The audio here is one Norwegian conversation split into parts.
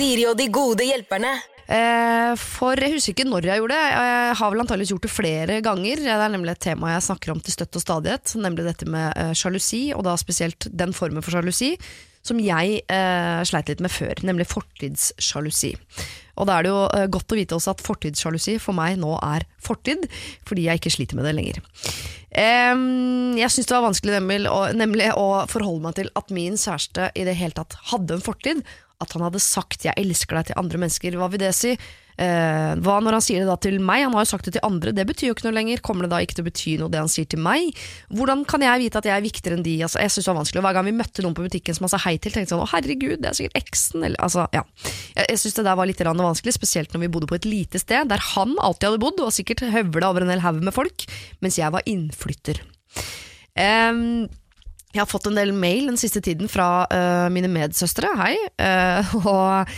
Siri og de gode hjelperne. Eh, for jeg husker ikke når jeg gjorde det. Jeg har vel antakeligvis gjort det flere ganger. Det er nemlig et tema jeg snakker om til støtt og stadighet, nemlig dette med eh, sjalusi, og da spesielt den formen for sjalusi som jeg eh, sleit litt med før, nemlig fortidssjalusi. Og da er det jo godt å vite også at fortidssjalusi for meg nå er fortid, fordi jeg ikke sliter med det lenger. Jeg syns det var vanskelig nemlig, å, nemlig å forholde meg til at min kjæreste i det hele tatt hadde en fortid. At han hadde sagt 'jeg elsker deg' til andre mennesker. Hva vil det si? Eh, hva når han sier det da til meg? Han har jo sagt det til andre, det betyr jo ikke noe lenger. Kommer det da ikke til å bety noe det han sier til meg? Hvordan kan jeg vite at jeg er viktigere enn de? Altså, jeg synes det var vanskelig. Hver gang vi møtte noen på butikken som han sa hei til, tenkte jeg sånn 'å herregud, det er sikkert eksen'. Eller, altså, ja. Jeg, jeg synes det der var litt vanskelig, spesielt når vi bodde på et lite sted der han alltid hadde bodd, og sikkert høvla over en hel haug med folk, mens jeg var innflytter. Em, jeg har fått en del mail den siste tiden fra uh, mine medsøstre, hei. Uh, og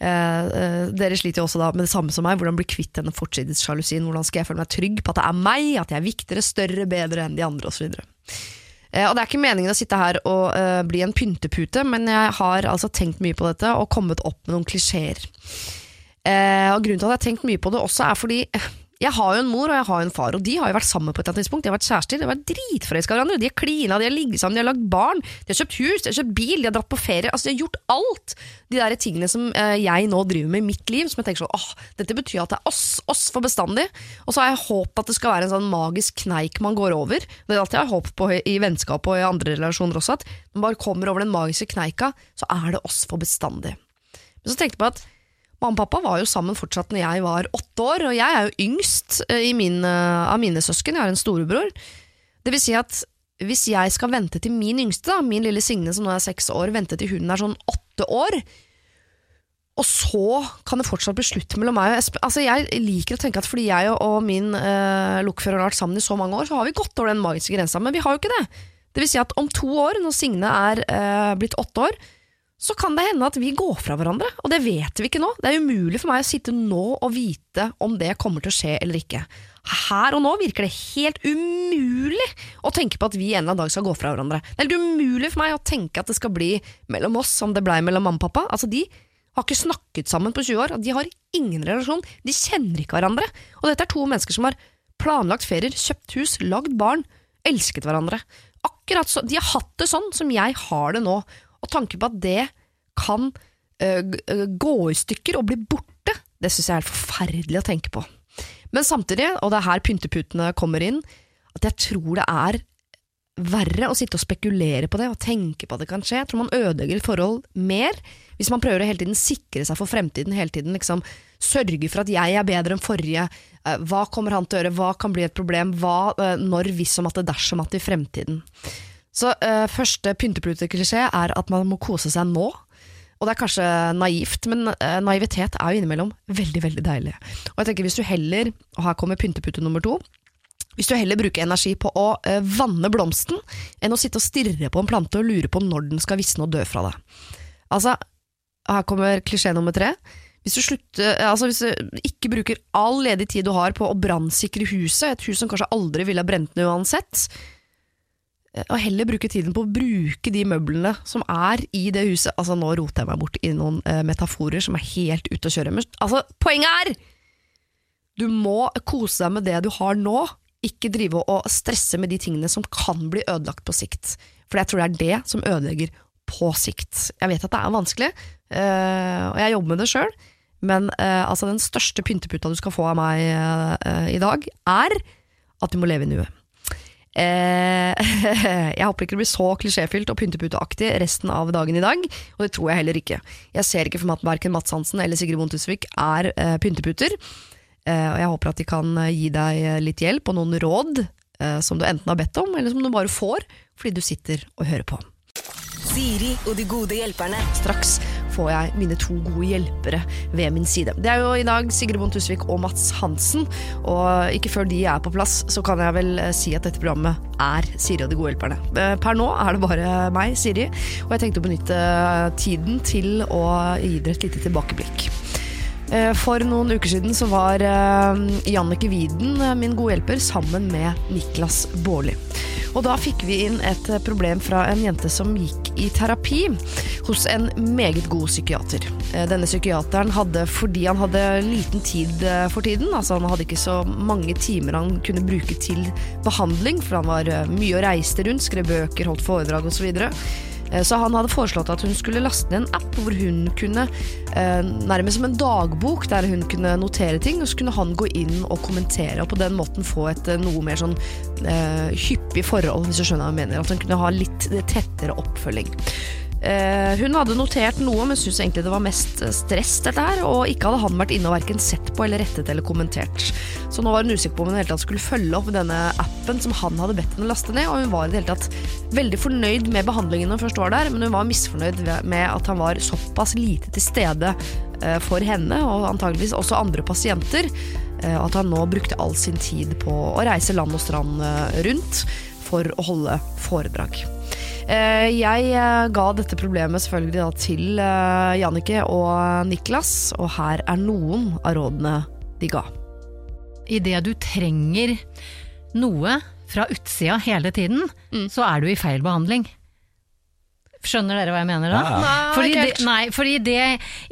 uh, dere sliter jo også da med det samme som meg, hvordan bli kvitt denne fortidssjalusien. Hvordan skal jeg føle meg trygg på at det er meg, at jeg er viktigere, større, bedre enn de andre osv. Og Det er ikke meningen å sitte her og bli en pyntepute, men jeg har altså tenkt mye på dette og kommet opp med noen klisjeer. Og Grunnen til at jeg har tenkt mye på det også, er fordi jeg har jo en mor og jeg har en far, og de har jo vært sammen på et eller annet tidspunkt. De har vært kjærester, de har vært dritforelska i hverandre. De har klina, de har ligget sammen, de har lagd barn, de har kjøpt hus, de har kjøpt bil, de har dratt på ferie. Altså, de har gjort alt de der tingene som eh, jeg nå driver med i mitt liv, som jeg tenker sånn åh, dette betyr at det er oss, oss for bestandig. Og så har jeg håpet at det skal være en sånn magisk kneik man går over. Det er alt jeg har håpet på i vennskap og i andre relasjoner også, at når man bare kommer over den magiske kneika, så er det oss for bestandig. Men så tenkte jeg på at Mamma og pappa var jo sammen fortsatt når jeg var åtte år, og jeg er jo yngst eh, min, eh, av mine søsken. Jeg har en storebror. Det vil si at hvis jeg skal vente til min yngste, da, min lille Signe som nå er seks år, vente til hun er sånn åtte år, og så kan det fortsatt bli slutt mellom meg og Espen. Altså, jeg liker å tenke at fordi jeg og min eh, lokfører har vært sammen i så mange år, så har vi gått over den magiske grensa, men vi har jo ikke det. Det vil si at om to år, når Signe er eh, blitt åtte år, så kan det hende at vi går fra hverandre, og det vet vi ikke nå. Det er umulig for meg å sitte nå og vite om det kommer til å skje eller ikke. Her og nå virker det helt umulig å tenke på at vi en eller annen dag skal gå fra hverandre. Det er helt umulig for meg å tenke at det skal bli mellom oss som det blei mellom mamma og pappa. Altså, de har ikke snakket sammen på 20 år, de har ingen relasjon. De kjenner ikke hverandre. Og dette er to mennesker som har planlagt ferier, kjøpt hus, lagd barn, elsket hverandre. Akkurat så, De har hatt det sånn som jeg har det nå. Og tanken på at det kan uh, gå i stykker og bli borte, det syns jeg er helt forferdelig å tenke på. Men samtidig, og det er her pynteputene kommer inn, at jeg tror det er verre å sitte og spekulere på det og tenke på at det kan skje. Jeg tror man ødelegger forhold mer hvis man prøver å hele tiden sikre seg for fremtiden. hele tiden liksom Sørge for at jeg er bedre enn forrige. Eh, Hva kommer han til å gjøre? Hva kan bli et problem? Hva, når, hvis som at det, dersom at i fremtiden. Så uh, første pynteputeklisjé er at man må kose seg nå. Og det er kanskje naivt, men uh, naivitet er jo innimellom veldig veldig deilig. Og jeg tenker hvis du heller, og her kommer pyntepute nummer to, hvis du heller bruker energi på å eh, vanne blomsten, enn å sitte og stirre på en plante og lure på når den skal visne og dø fra deg. Altså, her kommer klisjé nummer tre. Hvis du, slutter, altså hvis du ikke bruker all ledig tid du har på å brannsikre huset, et hus som kanskje aldri ville ha brent ned uansett, og heller bruke tiden på å bruke de møblene som er i det huset Altså, nå roter jeg meg bort i noen eh, metaforer som er helt ute å kjøre. Men altså, poenget er! Du må kose deg med det du har nå, ikke drive og stresse med de tingene som kan bli ødelagt på sikt. For jeg tror det er det som ødelegger på sikt. Jeg vet at det er vanskelig, eh, og jeg jobber med det sjøl, men eh, altså den største pynteputa du skal få av meg eh, i dag, er at du må leve i nuet. Eh, jeg håper ikke det blir så klisjéfylt og pynteputeaktig resten av dagen i dag, og det tror jeg heller ikke. Jeg ser ikke for meg at verken Mats Hansen eller Sigrid Bonde Tusvik er eh, pynteputer, eh, og jeg håper at de kan gi deg litt hjelp og noen råd som du enten har bedt om, eller som du bare får fordi du sitter og hører på. Siri og de gode hjelperne. Straks får jeg mine to gode hjelpere ved min side. Det er jo i dag Sigrid Bond Tusvik og Mats Hansen, og ikke før de er på plass, så kan jeg vel eh, si at dette programmet er Siri og de gode hjelperne. Eh, Per nå er det bare meg, Siri, og jeg tenkte å benytte tiden til å gi dere et lite tilbakeblikk. Eh, For noen uker siden så var eh, Jannike Widen eh, min gode hjelper sammen med Niklas Baarli. Og da fikk vi inn et problem fra en jente som gikk i terapi. hos en meget god psykiater. Denne psykiateren hadde, fordi han hadde liten tid for tiden, altså han hadde ikke så mange timer han kunne bruke til behandling, for han var mye og reiste rundt, skrev bøker, holdt foredrag osv. Eh, Så han hadde foreslått at hun skulle laste ned en app hvor hun kunne, eh, nærmest som en dagbok, der hun kunne notere ting, og så kunne han gå inn og kommentere, og på den måten få et eh, noe mer sånn hyppig forhold, hvis du skjønner hva jeg mener. At hun kunne ha litt tettere oppfølging. Eh, hun hadde notert noe, men syntes egentlig det var mest eh, stress, dette her, og ikke hadde han vært inne og verken sett på eller rettet eller kommentert. Så nå var hun usikker på om hun hele tatt skulle følge opp denne appen som han hadde bedt henne laste ned, og hun var i det hele tatt veldig fornøyd med behandlingen når hun først var der, men hun var misfornøyd med at han var såpass lite til stede eh, for henne, og antageligvis også andre pasienter, at han nå brukte all sin tid på å reise land og strand rundt for å holde foredrag. Eh, Jeg eh, ga dette problemet selvfølgelig da til eh, Jannicke og Niklas, og her er noen av rådene de ga. Idet du trenger noe fra utsida hele tiden, så er du i feil behandling. Skjønner dere hva jeg mener da? Ja, ja. Nei, Fordi, det, nei, fordi det,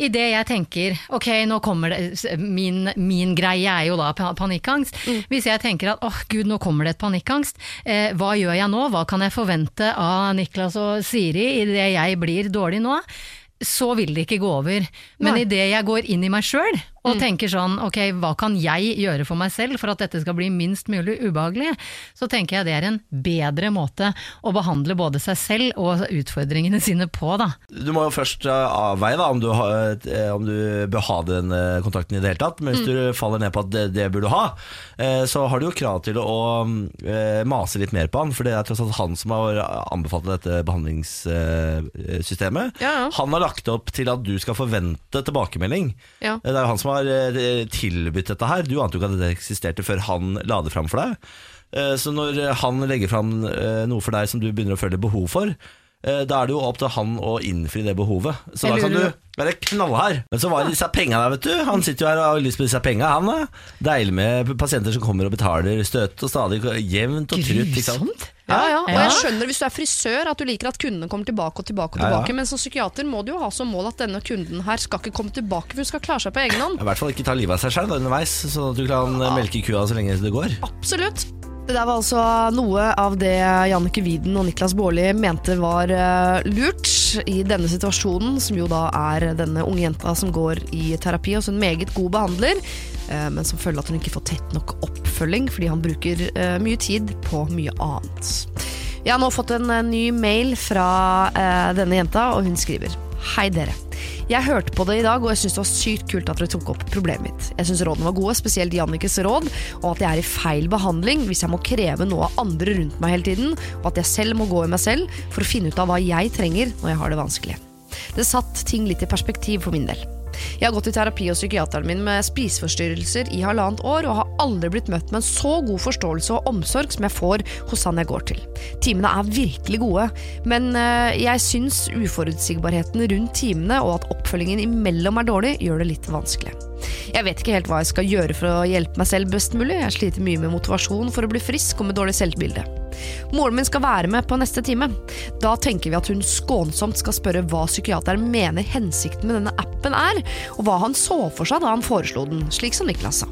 i det jeg tenker Ok, nå kommer det Min, min greie er jo da panikkangst. Mm. Hvis jeg tenker at åh gud, nå kommer det et panikkangst, eh, hva gjør jeg nå? Hva kan jeg forvente av Niklas og Siri idet jeg blir dårlig nå? Så vil det ikke gå over. Men idet jeg går inn i meg sjøl Mm. og tenker sånn ok, hva kan jeg gjøre for meg selv for at dette skal bli minst mulig ubehagelig, så tenker jeg det er en bedre måte å behandle både seg selv og utfordringene sine på, da. Du må jo først eh, avveie da, om du, har, eh, om du bør ha den eh, kontakten i det hele tatt. Men hvis du faller ned på at det, det bør du ha, eh, så har du jo krav til å eh, mase litt mer på han. For det er tross alt han som har anbefalt dette behandlingssystemet. Ja, ja. Han har lagt opp til at du skal forvente tilbakemelding. Ja. Det er jo han som har eh, tilbudt dette her. Du ante jo ikke at det eksisterte før han la det fram for deg. Eh, Så når han legger fram eh, noe for deg som du begynner å føle behov for, da er det jo opp til han å innfri det behovet. Så da kan du være knallhard. Men så var det disse penga der, vet du. Han sitter jo her og har lyst på disse penga, han da. Deilig med pasienter som kommer og betaler støtt og stadig jevnt og trutt. ikke sant? Grusomt. Ja, ja. Og jeg skjønner hvis du er frisør at du liker at kundene kommer tilbake og tilbake, og Ja, ja. tilbake men som psykiater må du jo ha som mål at denne kunden her skal ikke komme tilbake, for hun skal klare seg på egen hånd. I hvert fall ikke ta livet av seg sjøl underveis, sånn at du kan melke kua så lenge det går. Absolutt. Det der var altså noe av det Jannicke Widen og Niklas Baarli mente var eh, lurt i denne situasjonen, som jo da er denne unge jenta som går i terapi hos en meget god behandler, eh, men som føler at hun ikke får tett nok oppfølging fordi han bruker eh, mye tid på mye annet. Jeg har nå fått en ny mail fra denne jenta, og hun skriver Hei dere. Jeg hørte på det i dag, og jeg syns det var sykt kult at dere tok opp problemet mitt. Jeg syns rådene var gode, spesielt Jannikes råd, og at jeg er i feil behandling hvis jeg må kreve noe av andre rundt meg hele tiden, og at jeg selv må gå i meg selv for å finne ut av hva jeg trenger når jeg har det vanskelig. Det satt ting litt i perspektiv for min del. Jeg har gått i terapi hos psykiateren min med spiseforstyrrelser i halvannet år, og har aldri blitt møtt med en så god forståelse og omsorg som jeg får hos han jeg går til. Timene er virkelig gode, men eh, jeg syns uforutsigbarheten rundt timene og at oppfølgingen imellom er dårlig, gjør det litt vanskelig. Jeg vet ikke helt hva jeg skal gjøre for å hjelpe meg selv best mulig. Jeg sliter mye med motivasjon for å bli frisk og med dårlig selvbilde. Moren min skal være med på neste time. Da tenker vi at hun skånsomt skal spørre hva psykiateren mener hensikten med denne appen er, og hva han så for seg da han foreslo den, slik som Niklas sa.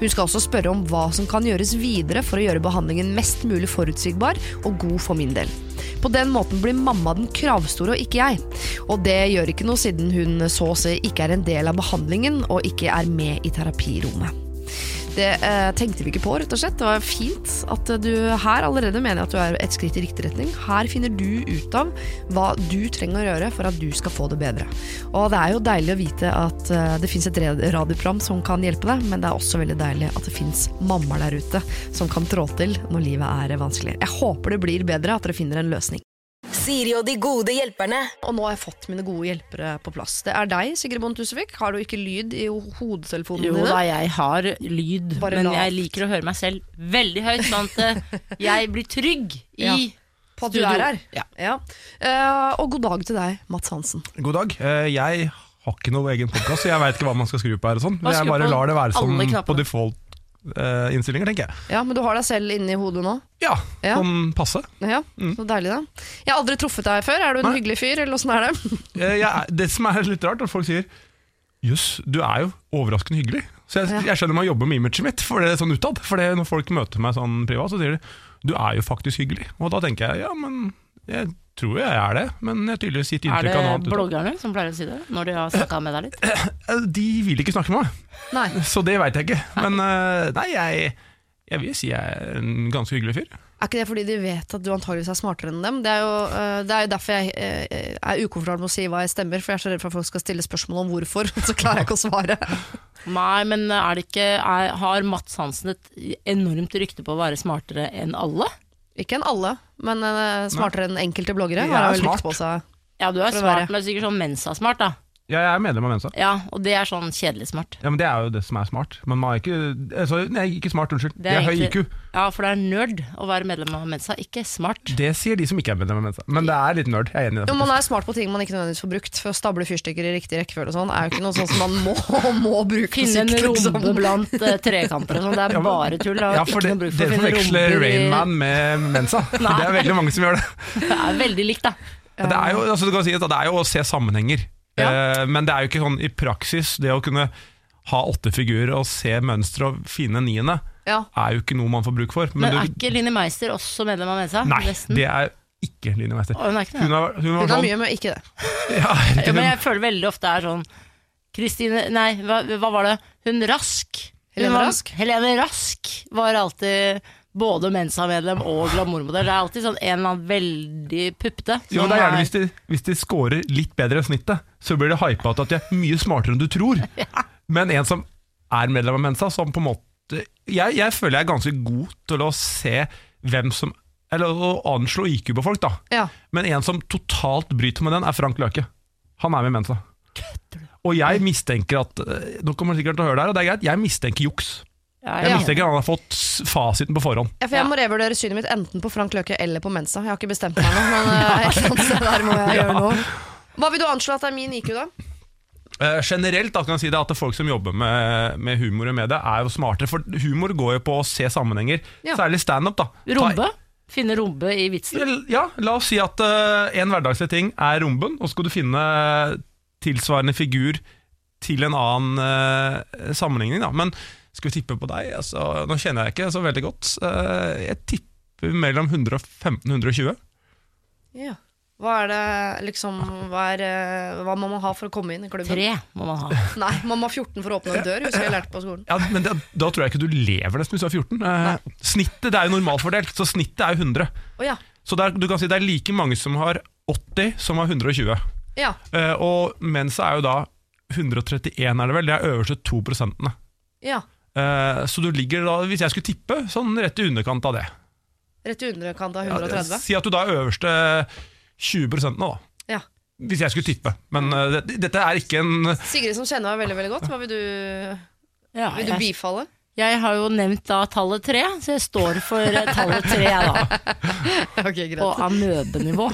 Hun skal også spørre om hva som kan gjøres videre for å gjøre behandlingen mest mulig forutsigbar og god for min del. På den måten blir mamma den kravstore og ikke jeg. Og det gjør ikke noe siden hun så å si ikke er en del av behandlingen og ikke er med i terapirommet. Det eh, tenkte vi ikke på, rett og slett. Det var fint at du her allerede mener at du er et skritt i riktig retning. Her finner du ut av hva du trenger å gjøre for at du skal få det bedre. Og det er jo deilig å vite at eh, det fins et radioprogram som kan hjelpe deg, men det er også veldig deilig at det fins mammaer der ute som kan trå til når livet er vanskelig. Jeg håper det blir bedre, at dere finner en løsning. Siri og de gode hjelperne. Og nå har jeg fått mine gode hjelpere på plass. Det er deg, Sigrid Bonde Tusvik. Har du ikke lyd i hodetelefonene Jo da, jeg har lyd, Bare men lavt. jeg liker å høre meg selv veldig høyt, sånn at jeg blir trygg i Ja. På at du er her. Ja. Eh, og god dag til deg, Mats Hansen. God dag. Uh, Jeg har ikke noe egen podkast, så jeg veit ikke hva man skal skru på her. og sånn Jeg bare lar det være som på default eh, innstillinger, tenker jeg. Ja, Men du har deg selv inni hodet nå? Ja, Ja. sånn passe. Ja, Så deilig, da. Jeg har aldri truffet deg før. Er du en Nei. hyggelig fyr, eller åssen er det? Eh, jeg, er- det som er litt rart, er at folk sier Jøss, du er jo overraskende hyggelig. Så jeg, jeg skjønner man jobber med imaget mitt for det er sånn utad. For det, når folk møter meg sånn privat, så sier de du er jo faktisk hyggelig. Og da tenker jeg ja, men jeg tror jeg er det. Men jeg har tydeligvis gitt inntrykk av noe det Er det bloggerne som pleier å si det, når de har snakka med deg litt? Eh, De vil ikke snakke med meg, Nei. så det veit jeg ikke. Men eh, nei, jeg, jeg vil si jeg er en ganske hyggelig fyr. Er ikke det fordi de vet at du antageligvis er smartere enn dem? Det er jo, øh, det er jo derfor jeg er ukomfortabel med å si hva jeg stemmer, for jeg er så redd for at folk skal stille spørsmål om hvorfor, og så klarer jeg ikke å svare. Nei, men er det ikke er, Har Mats Hansen et enormt rykte på å være smartere enn alle? Ikke enn alle, men øh, smartere enn enkelte bloggere. Ja, Har er vel smart. på seg. Ja, du er smart, men sikkert sånn Mensa-smart, da. Ja, jeg er medlem av Mensa. Ja, og det er sånn kjedelig smart. Ja, men Det er jo det som er smart. Men man er ikke altså, Nei, ikke smart, unnskyld. Det Det er høy IQ. Ja, for det er nerd å være medlem av Mensa, ikke smart. Det sier de som ikke er medlem av Mensa. Men det er litt nerd. Jeg er enig i det. Jo, man er smart på ting man ikke nødvendigvis får brukt. For å stable fyrstikker i riktig rekkefølge og sånn er jo ikke noe sånn som man må, må bruke Finne en liksom. rombe blant uh, trekanter og sånn, det er Ja, men- bare tull. Ja, for det, Dere forveksler Rainman med Mensa. det er veldig mange som gjør det. Det er veldig likt, da. Det er jo, altså, du kan si at det er jo å se sammenhenger. Eh, men det er jo ikke sånn i praksis. Det å kunne ha åtte figurer og se mønstre og finne en niende, Ja. er jo ikke noe man får bruk for. Men er du, ikke Line Meister også medlem av Mensa? nei, Nesten. det er ikke Line Meister. Å, hun er ikke det? Hun har, hun har Hun sånn mye, men ikke det. ja, Ja, men jeg føler veldig ofte det er sånn Kristine Nei, hva, hva var det? Hun Rask. Hun Helene var- Rask? Helene Rask var alltid både Mensa-medlem og glamourmodell. Det er alltid sånn en eller annen veldig puppete. Jo, det er gjerne er- hvis de, hvis de scorer litt bedre enn snittet, så blir det hypa at de er mye smartere enn du tror. Men en som er medlem av Mensa, som på en måte Jeg, jeg føler jeg er ganske god til å se hvem som Eller å anslå IQ på folk, da. Ja. Men en som totalt bryter med den, er Frank Løke. Han er med i Mensa. Og jeg mistenker at eh, Nå kommer han sikkert til å høre det her, og det er greit. Jeg mistenker juks. Ja, Jeg ja. mistenker han har fått fasiten på forhånd. Ja, for jeg Ja. må revurdere synet mitt enten på Frank Løke eller på Mensa. Jeg har ikke bestemt meg nå, men annet sted der må jeg gjøre noe. Hva vil du anslå at er min IQ, da? Uh, generelt da kan jeg si det at folk som jobber med, med humor og medie, er jo smartere. For humor går jo på å se sammenhenger. Ja. Særlig standup. da. Ta- Rombe? Finne rombe i vitsen? Ja, la oss si at uh, en hverdagslig ting er romben, og så skal du finne tilsvarende figur til en annen uh, sammenligning. Da. Men skal vi tippe på deg? Altså, nå kjenner jeg ikke så veldig godt. Eh, jeg tipper mellom 115 og 120. Ja. Hva er det liksom hva, er, øh, hva må man ha for å komme inn i klubben? Tre må man ha. Nei, man må ha 14 for å åpne en dør, husker jeg lærte på skolen. Ja, men det, Da tror jeg ikke du lever nesten hvis du er 14. Nei. snittet det er jo normalfordelt, så snittet er jo 100. Oh, ja. Så det er, du kan si det er like mange som har 80 som har 120. ja. Uh, og Mensa er jo da 131, er det vel. Det er øverste to prosentene. Ja. Eh, så du ligger da, hvis jeg skulle tippe, sånn rett i underkant av det. Rett i underkant av Ja, 130. si at du da er øverste 20 nå, da. Ja. Hvis jeg skulle tippe. Men uh, dette er ikke en Sigrid som kjenner deg veldig veldig godt, hva vil du, Ja, vil du bifalle? jeg har jo nevnt da tallet tre, så jeg står for eh, tallet tre, jeg da. Ok, greit. Og amøbenivå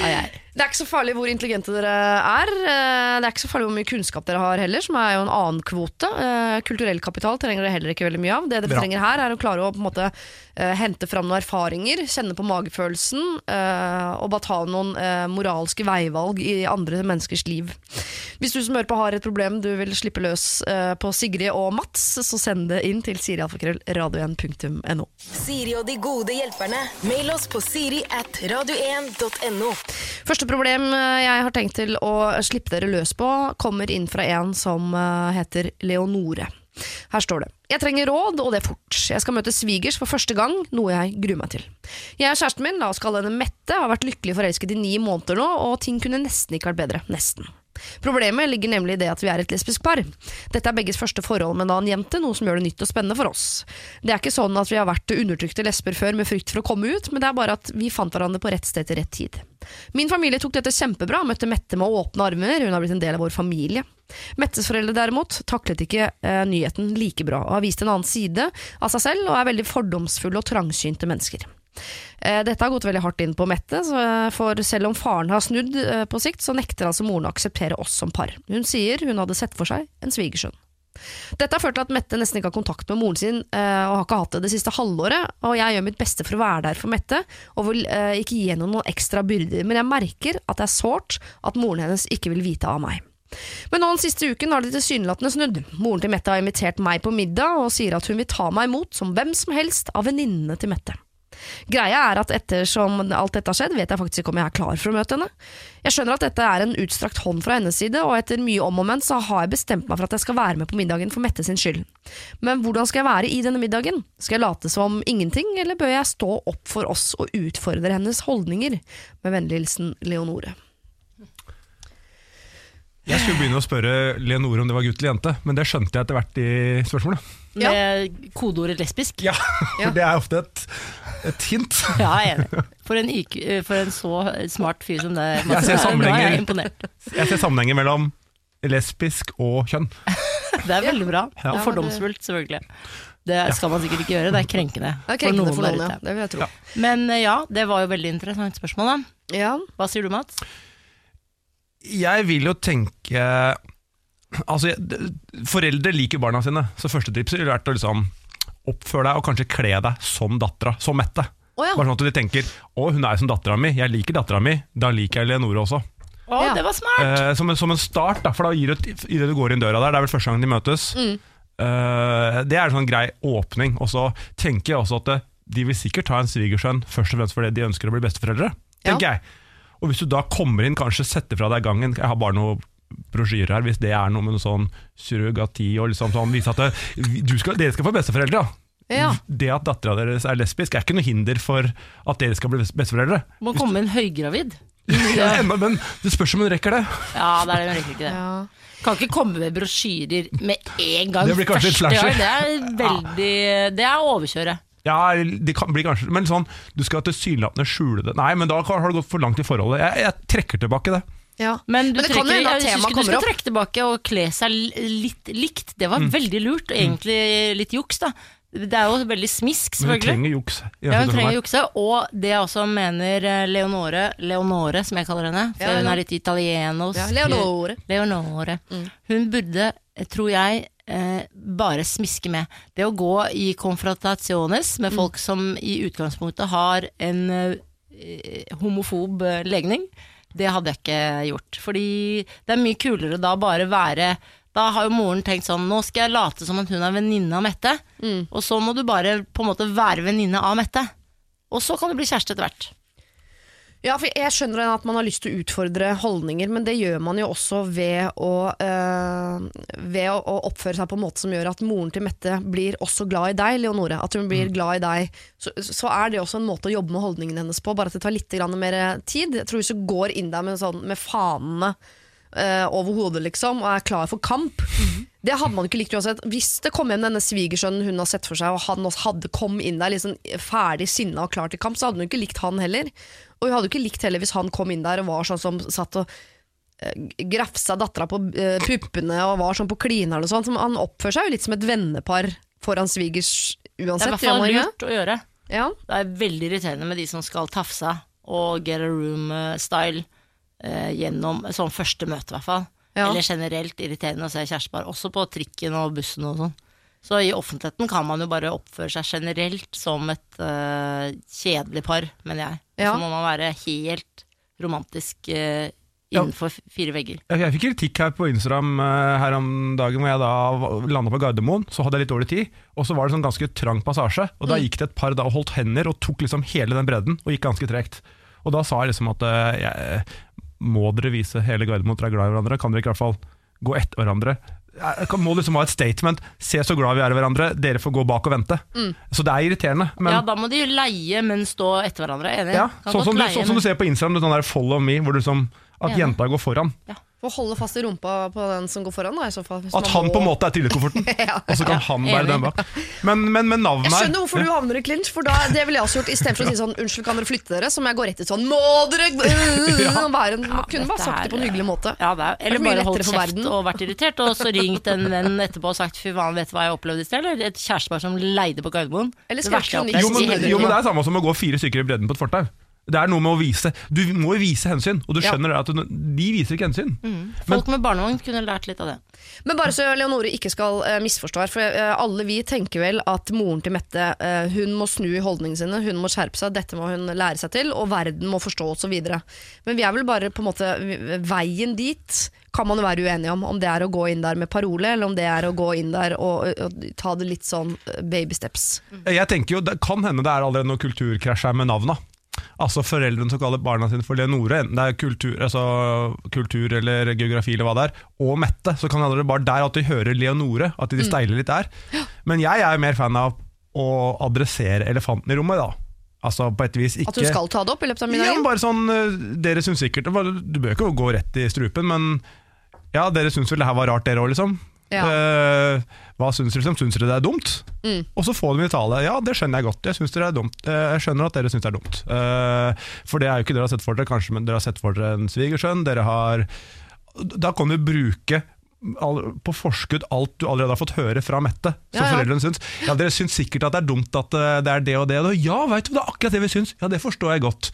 er jeg. Det er ikke så farlig hvor intelligente dere er. Eh, Det er ikke så farlig hvor mye kunnskap dere har heller, som er jo en annen kvote. Eh, Kulturell kapital trenger dere heller ikke veldig mye av. Det dere Bra. trenger her, er å klare å på en måte eh, hente fram noen erfaringer, kjenne på magefølelsen, og bare ta noen moralske veivalg i andre menneskers liv. Hvis du som hører på har et problem du vil slippe løs på Sigrid og Mats, så send det inn til sirialfakrøll.radio1.no. Siri og de gode hjelperne. Mail oss på siri at radio1.no. Første problem eh, jeg har tenkt til å slippe dere løs på, kommer inn fra en som eh, heter Leonore. Her står det. Jeg trenger råd, og det fort. Jeg skal møte svigers for første gang, noe jeg gruer meg til. Jeg og kjæresten min, la oss kalle henne Mette, har vært lykkelig forelsket i ni måneder nå, og ting kunne nesten ikke vært bedre. Nesten. Problemet ligger nemlig i det at vi er et lesbisk par. Dette er begges første forhold med en annen jente, noe som gjør det nytt og spennende for oss. Det er ikke sånn at vi har vært undertrykte lesber før med frykt for å komme ut, men det er bare at vi fant hverandre på rett sted til rett tid. Min familie tok dette kjempebra, møtte Mette med åpne armer, hun har blitt en del av vår familie. Mettes foreldre derimot taklet ikke eh, nyheten like bra, og har vist en annen side av seg selv, og er veldig fordomsfulle og trangsynte mennesker. Eh, Dette har gått veldig hardt inn på Mette, eh, for selv om faren har snudd eh, på sikt, så nekter altså moren å akseptere oss som par. Hun sier hun hadde sett for seg en svigersønn. Dette har ført til at Mette nesten ikke har kontakt med moren sin, og har ikke hatt det det siste halvåret. Og jeg gjør mitt beste for å være der for Mette, og vil ikke gi henne noen ekstra byrder. Men jeg merker at det er sårt at moren hennes ikke vil vite av meg. Men nå den siste uken har det tilsynelatende snudd. Moren til Mette har invitert meg på middag og sier at hun vil ta meg imot som hvem som helst av venninnene til Mette. Greia er at ettersom alt dette har skjedd, vet jeg faktisk ikke om jeg er klar for å møte henne. Jeg skjønner at dette er en utstrakt hånd fra hennes side, og etter mye om og men så har jeg bestemt meg for at jeg skal være med på middagen for Mette sin skyld. Men hvordan skal jeg være i denne middagen? Skal jeg late som ingenting, eller bør jeg stå opp for oss og utfordre hennes holdninger? Med vennlig hilsen Leonore. Jeg skulle begynne å spørre Leonore om det var gutt eller jente, men det skjønte jeg etter hvert i spørsmålet. Ja. Med kodeordet lesbisk. Ja, for det er ofte et, et hint. Ja, jeg er enig. For en, IQ, for en så smart fyr som det Jeg ser er jeg imponert. Jeg ser sammenhenger mellom lesbisk og kjønn. Det er veldig bra. Ja. Og fordomsfullt, selvfølgelig. Det skal man sikkert ikke gjøre, det er krenkende, Det er krenkende for der noen, ja. ute. Det vil jeg tro. Men eh, ja, det var jo veldig interessant spørsmål, da. Ja. Hva sier du, Mats? Jeg vil jo tenke Altså, Foreldre liker barna sine, så første tips ville vært å liksom oppføre deg og kanskje kle deg som dattera, som Mette. Oh, ja. Bare sånn at de tenker 'Å, hun er som dattera mi, jeg liker dattera mi', da liker jeg Leonore også. Oh, Ja. det var smart! Eh, som, en, som en start, da, for da gir du, i det du går inn døra der, det er vel første gang de møtes. Mm. Eh, det er en sånn grei åpning. Og så tenker jeg også at de vil sikkert ha en svigersønn først og fremst fordi de ønsker å bli besteforeldre. tenker jeg. Og hvis du da kommer inn, kanskje setter fra deg gangen Jeg har bare noe brosjyrer her, hvis det er noe med noe sånn surrogati og liksom sånn, vise at det, du skal, dere skal få besteforeldre. Ja. Det at dattera deres er lesbisk, er ikke noe hinder for at dere skal bli besteforeldre. Må komme en høygravid. Ja, enda, men det spørs om hun rekker det. Ja, det er det virkelig ikke det. Ja. Kan ikke komme med brosjyrer med en gang. Det blir kanskje litt flashy. Det er veldig Det er å overkjøre. Ja, det kan bli kanskje Men sånn, du skal tilsynelatende skjule det. Nei, men da har det gått for langt i forholdet. Jeg, jeg trekker tilbake det. Ja. Men, du Men det kan jo hende at jeg synes temaet ikke du kommer skal opp. trekke tilbake og kle seg litt likt. Det var Mm. veldig lurt, og egentlig litt juks, da. Det er jo veldig smisk, Men hun selvfølgelig. trenger juks. i Ja, hun situasjonen trenger her. jukse, og det jeg også mener eh, Leonore, Leonore som jeg kaller henne, for Ja, hun ja. er litt italienos. Ja, Leonore. Leonore. Mm. Hun burde, eh, tror jeg, eh, bare smiske med. Det å gå i konfrontasjones Mm. med folk som i utgangspunktet har en eh, homofob eh, legning, det hadde jeg ikke gjort. Fordi det er mye kulere da bare være Da har jo moren tenkt sånn Nå skal jeg late som at hun er venninne av Mette. Mm. Og så må du bare på en måte være venninne av Mette. Og så kan du bli kjæreste etter hvert. Ja, for jeg skjønner at man har lyst til å utfordre holdninger, men det gjør man jo også ved å, øh, ved å, oppføre seg på en måte som gjør at moren til Mette blir også glad i deg, Leonore. At hun blir glad i deg. Så, så er det også en måte å jobbe med holdningen hennes på, bare at det tar litt grann mer tid. Jeg tror hvis du går inn der med, sånn, med fanene øh, over hodet liksom, og er klar for kamp det hadde man ikke likt uansett. Hvis det kom hjem denne svigersønnen hun har sett for seg, og han også hadde kom inn der liksom ferdig sinna og klar til kamp, så hadde hun ikke likt han heller. Og hun hadde jo ikke likt heller hvis han kom inn der og var sånn som satt og eh, grafsa dattera på eh, puppene og var sånn på klineren og sånn. Så Han oppfører seg jo litt som et vennepar foran svigers uansett. Det er i hvert fall lurt å gjøre. Ja. Det er veldig irriterende med de som skal tafse og get a room-style eh, gjennom sånn første møte, i hvert fall. Ja. Eller generelt irriterende å se kjærestepar, også på trikken og bussen og sånn. Så i offentligheten kan man jo bare oppføre seg generelt som et eh, kjedelig par, mener jeg. Ja. så må man være helt romantisk eh, innenfor fire vegger. Jeg fikk kritikk her på Instagram eh, her om dagen hvor jeg da landa på Gardermoen. Så hadde jeg litt dårlig tid, og så var det sånn ganske trang passasje. Og da gikk det et par da og holdt hender og tok liksom hele den bredden, og gikk ganske tregt. Og da sa jeg liksom at eh, jeg, må dere vise hele Gardermoen at dere er glad i hverandre? Kan dere ikke i hvert fall gå etter hverandre? Jeg må liksom ha et statement. Se så glad vi er i hverandre, dere får gå bak og vente. Så det er irriterende. Men ja, da må de leie, men stå etter hverandre. Enig? ja, sånn, som leie, sånn som du ser på Instagram, sånn der follow me, hvor du som, at Enig. jenta går foran. Få holde fast i rumpa på den som går foran, da, i så fall. hvis At man han må- på en måte er trillekofferten, og så kan han bære den bak. Men, men men navnet Jeg skjønner hvorfor du havner i clinch, for da, det ville jeg også gjort. Istedenfor å si sånn 'unnskyld, kan dere flytte dere', så må jeg gå rett ut sånn 'må dere Ja. være en, Ja, Kunne bare sagt det på en hyggelig måte. Ja, det er, eller Det er bare holdt kjeft og vært irritert, og så ringt en venn etterpå og sagt 'fy faen, vet du hva jeg opplevde i sted', eller et kjærestepar som leide på Gardermoen. Eller Det verste jeg kronikk. opplevde Jo, men, jo, men det er samme som å gå fire stykker i bredden på et fortau. Det er noe med å vise Du må jo vise hensyn, og du skjønner ja. at du, de viser ikke hensyn. Folk med barnevogn kunne lært litt av det. Men bare så Leonore ikke skal uh, misforstå her, for uh, alle vi tenker vel at moren til Mette uh, hun må snu i holdningene sine, hun må skjerpe seg, dette må hun lære seg til, og verden må forstå osv. Men vi er vel bare på en måte veien dit kan man jo være uenige om. Om det er å gå inn der med parole, eller om det er å gå inn der og, og ta det litt sånn baby steps. Jeg tenker jo, Det kan hende det er allerede noe kulturkrasj her med navna. Altså Foreldrene som kaller barna sine for Leonore, enten det er kultur, altså, kultur eller geografi eller hva det er, og Mette, så kan det bare der at de hører Leonore, at de steiler litt der. Men jeg er mer fan av å adressere elefanten i rommet, da. Altså på et vis ikke At du skal ta det opp i løpet av Ja, bare sånn, eh, Dere syns sikkert Du bør ikke gå rett i strupen, men ja, dere syns vel det her var rart, dere òg, liksom. Ja. Eh, hva syns dere? liksom? Syns dere det er dumt? Mm. Og så får de tale Ja, det skjønner jeg godt. Jeg, synes dere er dumt. Eh, jeg skjønner at dere syns det er dumt. Eh, for det er jo ikke dere har sett for dere. Kanskje men dere har sett for dere en svigersønn. Dere har Da kan du bruke på forskudd alt du allerede har fått høre fra Mette. Som Ja, ja. foreldrene syns. Ja, dere syns sikkert at det er dumt at eh, det er det og det. Og det. Ja, veit du, det er akkurat det vi syns. Ja, det forstår jeg godt.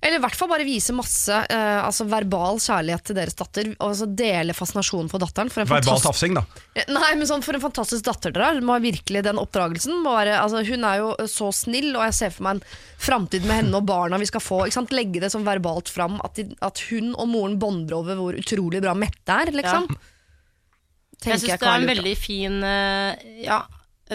Eller i hvert fall bare vise masse eh, altså verbal kjærlighet til deres datter. Og altså dele fascinasjonen for datteren. For en Verbal tafsing, da. Eh, Nei, men sånn For en fantastisk datter dere har. Må virkelig Den oppdragelsen må være altså, Hun er jo så snill, og jeg ser for meg en framtid med henne og barna vi skal få. Ikke sant? Legge det sånn verbalt fram at, de, at hun og moren bonder over hvor utrolig bra Mette er, liksom. Ja. Jeg syns det er en lurt, veldig fin eh, Ja,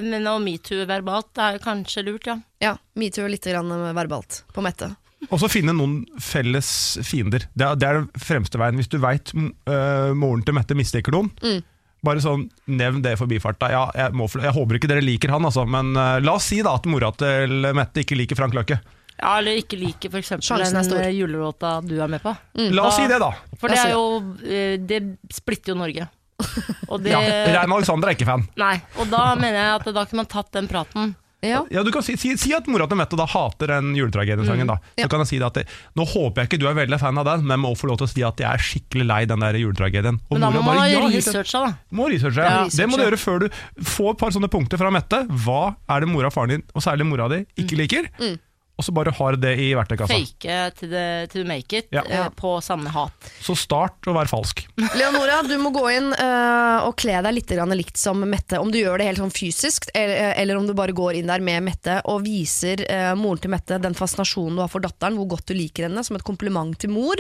men å metoo verbalt det er kanskje lurt, ja. Ja, Metoo litt grann verbalt på Mette. Og så finne noen felles fiender. Det er, det er den fremste veien. Hvis du veit uh, moren til Mette misliker noen, Mm. bare sånn nevn det i forbifarta. Ja, jeg, må, jeg håper ikke dere liker han, altså, men uh, la oss si da at mora til Mette ikke liker Frank Løkke. Ja, Eller ikke liker f.eks. Den eh, julelåta du er med på. La oss si det, da. For det er jo eh, Det splitter jo Norge. Og det Ja, Rein Alexander er ikke fan. Nei. Og da mener jeg at da kunne man tatt den praten. Ja. Ja, du kan si, si, si at mora til Mette da hater den juletragediesangen. da Så Ja. kan jeg si det at det, Nå håper jeg ikke du er veldig fan av den, men jeg må få lov til å si at jeg er skikkelig lei den der juletragedien. Og Men da må man ha ja, researcha, da. Må researche. Ja, Det må du gjøre før du får et par sånne punkter fra Mette. Hva er det mora og faren din, og særlig mora di, ikke liker? Mm. Og så bare har det i verktøykassa. Fake til the, to make it Ja. uh, på samme hat. Så start å være falsk. Leonora, du må gå inn uh, og kle deg litt grann likt som Mette. Om du gjør det helt sånn fysisk, eller, eller om du bare går inn der med Mette og viser uh, moren til Mette den fascinasjonen du har for datteren, hvor godt du liker henne, som et kompliment til mor.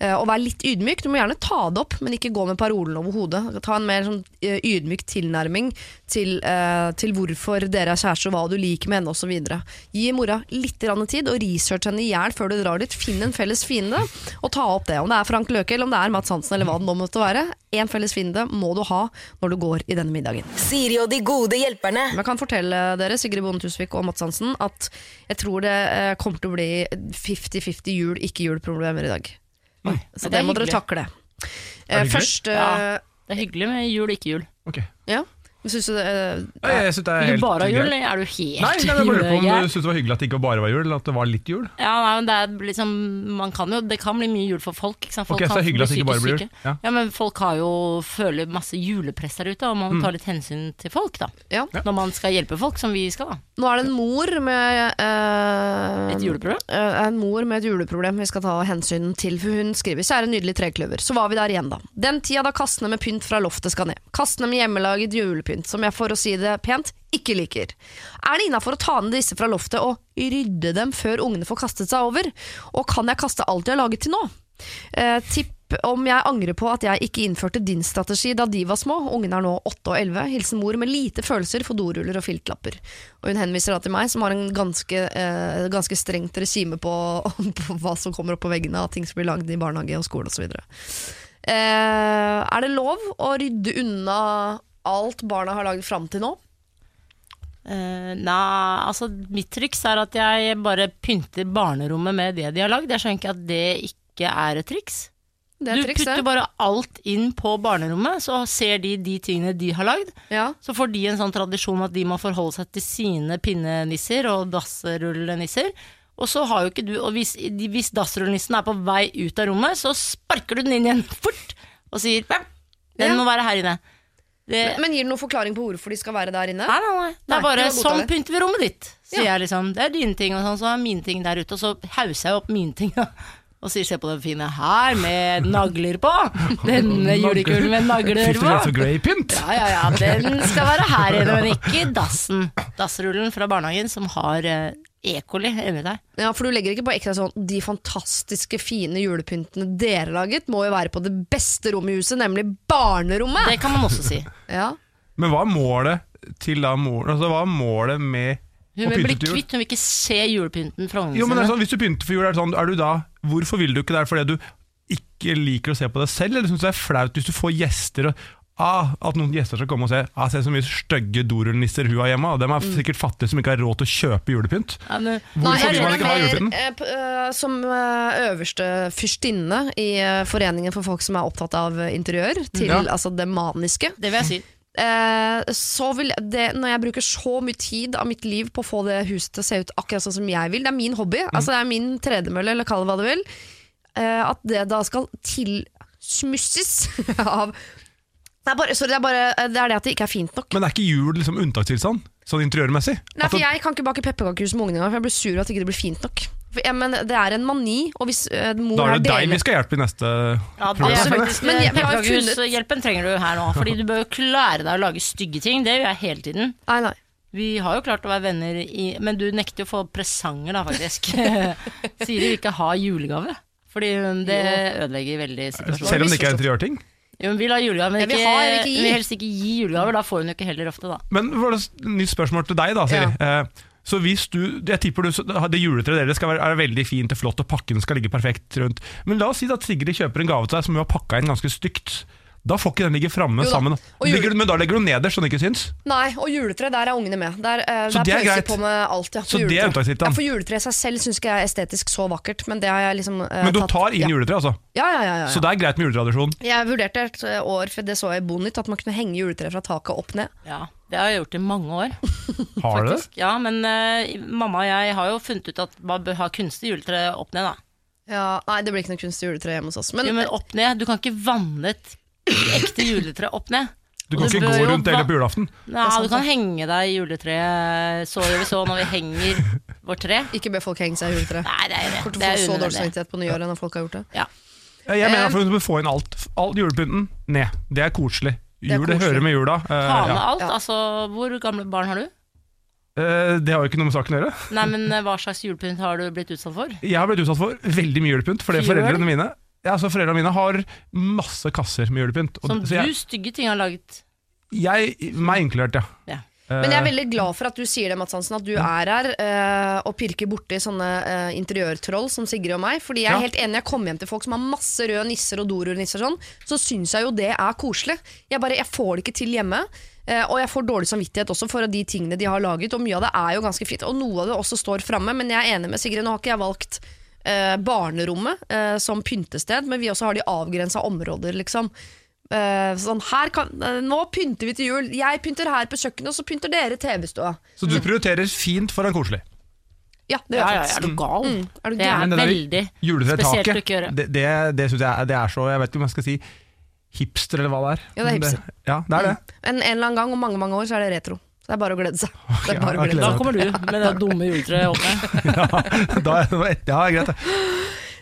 Eh, og vær litt ydmyk. Du må gjerne ta det opp, men ikke gå med parolen over hodet. Ta en mer sånn eh, ydmyk tilnærming til, eh, til hvorfor dere er kjærester, og hva du liker med henne osv. Gi mora litt tid, og research henne i hjel før du drar dit. Finn en felles fiende, og ta opp det. Om det er Frank Løke, eller om det er Mats Hansen, eller hva det nå måtte være. En felles fiende må du ha når du går i denne middagen. Siri og de gode hjelperne. Jeg kan fortelle dere, Sigrid Bonde Tusvik og Mats Hansen, at jeg tror det eh, kommer til å bli 50-50 jul, ikke jul-problemer i dag. Så det det, må må dere takle. Er det Eh. Først Ja. Det er hyggelig med jul, ikke jul. Ok Ja, Syns du det eh, jeg synes det er helt bare jul, greit. eller er du helt Nei, nei, jeg bare lurer på om julegæren? du syntes det var hyggelig at det ikke bare var jul, eller at det var litt jul. Ja, nei, men det er liksom Man kan jo Det kan bli mye jul for folk. Ikke sant? Folk Ok, så det er kan hyggelig at det ikke bare blir jul. Ja. Ja, men folk har jo føler masse julepress der ute, og man må ta litt hensyn til folk, da. ja. Når man skal hjelpe folk, som vi skal, da. Nå er det en mor med eh, Et juleproblem? eh, en mor med et juleproblem vi skal ta hensyn til. For hun skriver 'Kjære nydelig trekløver'. Så var vi der igjen, da. Den tida da kassene med pynt fra loftet skal ned. Kassene med hjemmelaget julepynt, som jeg for å si det pent ikke liker. Er det innafor å ta ned disse fra loftet og rydde dem før ungene får kastet seg over? Og kan jeg kaste alt jeg har laget til nå? Eh, tipp om jeg angrer på at jeg ikke innførte din strategi da de var små. Ungene er nå 8 og 11. Hilsen mor med lite følelser for doruller og filtlapper. Og hun henviser da til meg, som har en ganske, eh, ganske strengt regime på, på hva som kommer opp på veggene av ting som blir lagd i barnehage og skole osv. Eh, er det lov å rydde unna alt barna har lagd fram til nå? Uh, nei, altså mitt triks er at jeg bare pynter barnerommet med det de har lagd. Jeg skjønner ikke at det ikke er et triks. Er du triks, putter bare alt inn på barnerommet, så ser de de tingene de har lagd. Ja. Så får de en sånn tradisjon at de må forholde seg til sine pinnenisser og dassrullenisser. Og så har jo ikke du Og hvis, hvis dassrullenissen er på vei ut av rommet, så sparker du den inn igjen fort og sier «Bam, Den må være her inne. Det, Men gir det noen forklaring på hvorfor de skal være der inne? Nei, nei, nei. Det er bare det sånn pynter vi rommet ditt, sier Ja. jeg liksom. Det er dine ting, og sånn, så er mine ting der ute. Og så hauser jeg opp mine ting, da. Og sier se på den fine her med nagler på. Denne julekulen med nagler på. Grey-pynt. Ja, ja, ja, den skal være her inne, men ikke i dassen. Dassrullen fra barnehagen som har eh, E. coli inni der. Ja, For du legger ikke på ekstra sånn De fantastiske, fine julepyntene dere laget, må jo være på det beste rommet i huset, nemlig barnerommet! Det kan man også si. Ja. Men hva er målet til da moren? Altså, hva er målet med Hun vil bli kvitt, hun vil ikke se julepynten fra ungene Jo, men det er sine. sånn, Hvis du pynter for jul, er, det sånn, er du da Hvorfor vil du ikke det? Er det fordi du ikke liker å se på deg selv, eller syns du det er flaut hvis du får gjester og ah, At noen gjester skal komme og se ah, Se så mye stygge dorullnisser hun har hjemme. Dem er sikkert fattige som ikke har råd til å kjøpe julepynt. Ja, Hvorfor jeg vil man ikke ha julepynten? eh, eh, Som eh, øverste fyrstinne i Foreningen for folk som er opptatt av interiør, til Ja. altså det maniske. det vil jeg si. Eh, så vil det, når jeg bruker så mye tid av mitt liv på å få det huset til å se ut akkurat sånn som jeg vil, det er min hobby, altså det er min tredemølle, eller kall det hva du vil, eh, at det da skal tilsmusses av det er, bare, sorry, det, er bare, det er det at det ikke er fint nok. Men er ikke jul liksom unntakstilstand? Sånn interiørmessig? Nei, for Jeg kan ikke bake pepperkakehus med ungene engang, for jeg blir sur over at ikke det blir fint nok. For, ja, men Det er en mani, og hvis uh, mor da er det deg vi skal hjelpe i neste Ja, det program. er Men jeg- har Pepperkakehus-hjelpen trenger du her nå, fordi du bør jo klare deg å lage stygge ting. Det gjør jeg hele tiden. Nei, nei. Vi har jo klart å være venner i Men du nekter jo å få presanger, da, faktisk. Siri vil ikke ha julegave. Fordi det ødelegger veldig situasjonen. Selv om det ikke er interiørting? Jo, men vi lar julegaver, men Jeg vil ikke, ha, jeg vil ikke gi. hun vil helst ikke gi julegaver. Da får hun jo ikke heller ofte, da. Men var det et nytt spørsmål til deg, da, Siri. Eh, så hvis du, jeg tipper du, Det juletreet deres skal være, er veldig fint og flott, og pakken skal ligge perfekt rundt. Men la oss si at Sigrid kjøper en gave til deg som hun har pakka inn ganske stygt. Da får ikke den ligge framme sammen. Ligger, men da legger du nederst, så den ikke syns. Nei, og juletre, der er ungene med. Der, uh, Så der det er greit. på med alt, ja. på Så det er juletre. unntakstilstand. Ja, for juletre i seg selv syns ikke jeg er estetisk så vakkert, men det har jeg liksom uh, Men du tatt- tar inn ja. juletre, altså. Ja, ja, ja, ja, Så det er greit med juletradisjon. Jeg vurderte et eh, år, for det så jeg i Bonytt, at man kunne henge juletre fra taket opp ned. Ja, Det har jeg gjort i mange år. Har du det? Ja, men uh, mamma og jeg har jo funnet ut at man bør ha kunstig juletre opp ned, da. Ja, nei, det blir ikke noe kunstig juletre hjemme hos oss. Men, jo, men opp ned. Du kan ikke vanne et ekte juletre opp ned. Du kan ikke gå rundt hele på julaften. Nei, du kan henge deg i juletreet. Så gjør vi så når vi henger vårt tre. ikke be folk henge seg i juletre. Nei, det er det. Det å er få så dårlig samvittighet på nyåret når folk har gjort det. Ja. Jeg mener Eh, at du bør få inn alt. All julepynten ned. Det er koselig. Jul, det hører med jula. Eh, Ta med ja. alt. Ja. Altså, hvor gamle barn har du? Eh, det har jo ikke noe med saken å gjøre. Nei, men Hva slags julepynt har du blitt utsatt for? Jeg har blitt utsatt for veldig mye julepynt, for det er foreldrene mine ja, altså Foreldrene mine har masse kasser med julepynt. Som så jeg, du stygge ting har laget. jeg, meg inkludert, ja. Ja. Men jeg er Eh, veldig glad for at du sier det, Mats Hansen, at du er her eh, og pirker borti sånne eh, interiørtroll som Sigrid og meg. Fordi jeg er Ja. helt enig, jeg kommer hjem til folk som har masse røde nisser og dorullnisser og sånn, så syns jeg jo det er koselig. Jeg bare, jeg får det ikke til hjemme. eh, og jeg får dårlig samvittighet også for de tingene de har laget, og mye av det er jo ganske fint. Og noe av det også står framme, men jeg er enig med Sigrid, nå har ikke jeg valgt eh, barnerommet eh, som pyntested, men vi også har de avgrensa områder, liksom. Eh, sånn, her kan, eh, nå pynter vi til jul. Jeg pynter her på kjøkkenet, og så pynter dere TV-stua. Så du prioriterer fint foran koselig. Ja, det Ja, gjør ja, jeg er faktisk. du gal? Mm, er du Det er? Men det der veldig spesielt å Juletretaket, ikke gjøre. det, det, det syns jeg er- det er så Jeg vet ikke om jeg skal si hipster, eller hva det er. Ja, det er Men hipster. ja, det er det. En, en eller annen gang om mange mange år så er det retro. Det er bare å glede seg. Det er bare å glede Da kommer du med det dumme juletreet oppe. Ja, da, er- ja, greit det.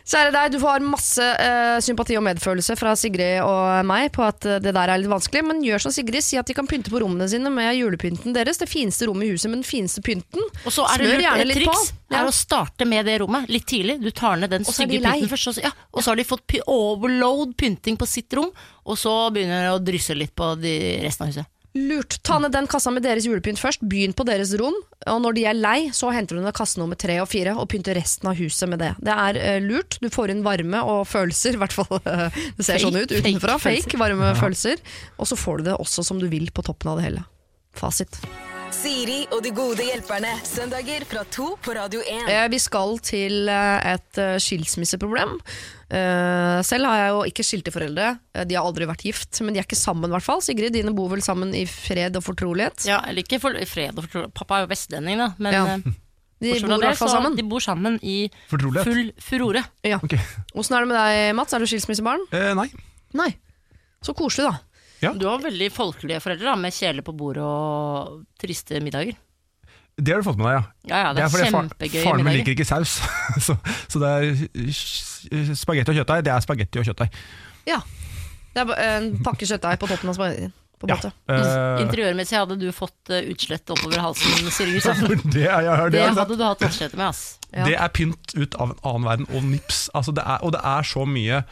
Kjære deg, du får masse uh, sympati og medfølelse fra Sigrid og meg på at eh, det der er litt vanskelig, men gjør som Sigrid, si at de kan pynte på rommene sine med julepynten deres. Det fineste rommet i huset med den fineste pynten. Og så er det Smør gjerne litt triks på. Ja. er å starte med det rommet litt tidlig. Du tar ned den de stygge pynten først, og så, ja, og så har de fått overload pynting på sitt rom, og så begynner det å drysse litt på de resten av huset. Lurt. Ta ned den kassa med deres julepynt først. Begynn på deres rom. Og når de er lei, så henter du ned kasse nummer tre og fire og pynter resten av huset med det. Det er uh, lurt. Du får inn varme og følelser, i hvert fall det ser Fake- sånn ut utenfra. Fake, Fake varme følelser. Og så får du det også som du vil på toppen av det hele. Fasit. Siri og de gode hjelperne. Søndager fra to på Radio 1. Eh, Vi skal til eh, et eh, skilsmisseproblem. Eh, Selv har jeg jo ikke skilte foreldre. Eh, De har aldri vært gift, men de er ikke sammen. i hvert fall Sigrid, dine bor vel sammen i fred og fortrolighet? Ja, eller ikke for fred og fortrolighet. Pappa er jo vestlending, da, men Ja. eh, De bortsett bor i det, hvert fall så sammen. De bor sammen i Fortrolighet. full furore. Ja. Ok. Åssen er det med deg, Mats? Er du skilsmissebarn? Eh, nei. Nei. Så koselig, da. Ja. Du har veldig folkelige foreldre da, med kjele på bordet og triste middager. Det har du fått med deg, ja. Ja, ja, det er, det er kjempegøy Faren min liker ikke saus, så, så det er spagetti og kjøttdeig. Det er spagetti og kjøttdeig. Ja. Det er en pakke kjøttdeig på toppen av spagettien. På Ja. Eh, Interiørmessig hadde du fått uh, utslett oppover halsen, Siri Kristiansen. det, er, jeg har- det, Det jeg hadde du hatt utslett med, ass. Ja. det er pynt ut av en annen verden, og nips. Altså det er, og det er så mye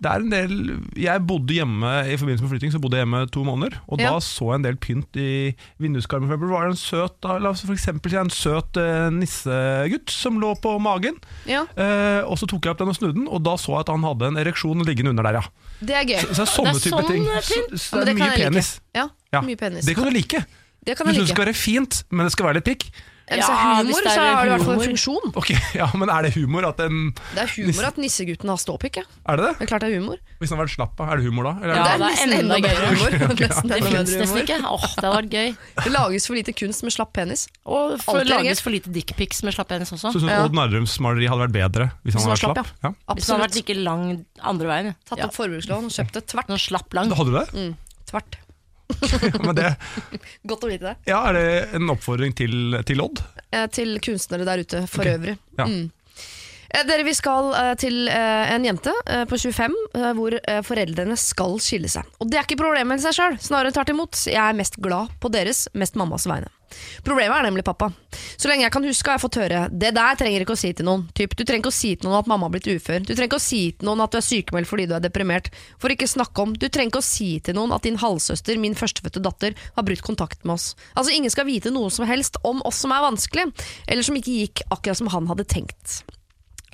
det er en del, Jeg bodde hjemme i forbindelse med flytting Så bodde jeg hjemme to måneder. Og Ja. da så jeg en del pynt i vinduskarmen. Eksempel. var det en søt, la oss for eksempel en søt eh, nissegutt som lå på magen. Ja, Eh, og så tok jeg opp den og snudde den, og da så jeg at han hadde en ereksjon liggende under der. ja det er gøy. Så, så det er sånne Det er type sånn ting. pynt. Så, så det er mye penis. like. Ja, mye penis. Det kan du like. Det kan Du jeg syns det skal være fint, men det skal være litt pikk. Hvis det er Ja, humor, så har det i hvert fall en funksjon. Ok, ja, Men er det humor at en Det er humor at nissegutten har ståpikk, ja. Er det det? Det er klart det er humor. Hvis han hadde vært slapp av, er det humor da? Eller? Ja, det er det er nesten enda gøyere. humor. Nesten Det enda fins nesten ikke. Åh, det hadde vært gøy. Det lages for lite kunst med slapp penis. Og for er lages for lite dickpics med slapp penis også. Så syns Ja. Odd Narrums maleri hadde vært bedre hvis han hadde vært slapp? slapp? Ja. Hvis han hadde vært like lang andre veien. Tatt opp forbrukslån og kjøpt det tvert. Noen slapp lang. Hadde du det? Mm, tvert. Men det Godt å vite det. ja, er det en oppfordring til, til Odd? Eh, Til kunstnere der ute for okay. øvrig. Ja. Mm. Eh, Dere, Vi skal eh, til eh, en jente på 25 eh, hvor foreldrene skal skille seg. Og Det er ikke problemet i seg sjøl, snarere tvert imot. Jeg er mest glad på deres, mest mammas vegne. Problemet er nemlig pappa. Så lenge jeg kan huske har jeg fått høre det der trenger ikke å si til noen. Typ, du trenger ikke å si til noen at mamma har blitt ufør. Du trenger ikke å si til noen at du er sykemeldt fordi du er deprimert. For ikke snakke om, du trenger ikke å si til noen at din halvsøster, min førstefødte datter, har brutt kontakt med oss. Altså Ingen skal vite noe som helst om oss som er vanskelig, eller som ikke gikk akkurat som han hadde tenkt.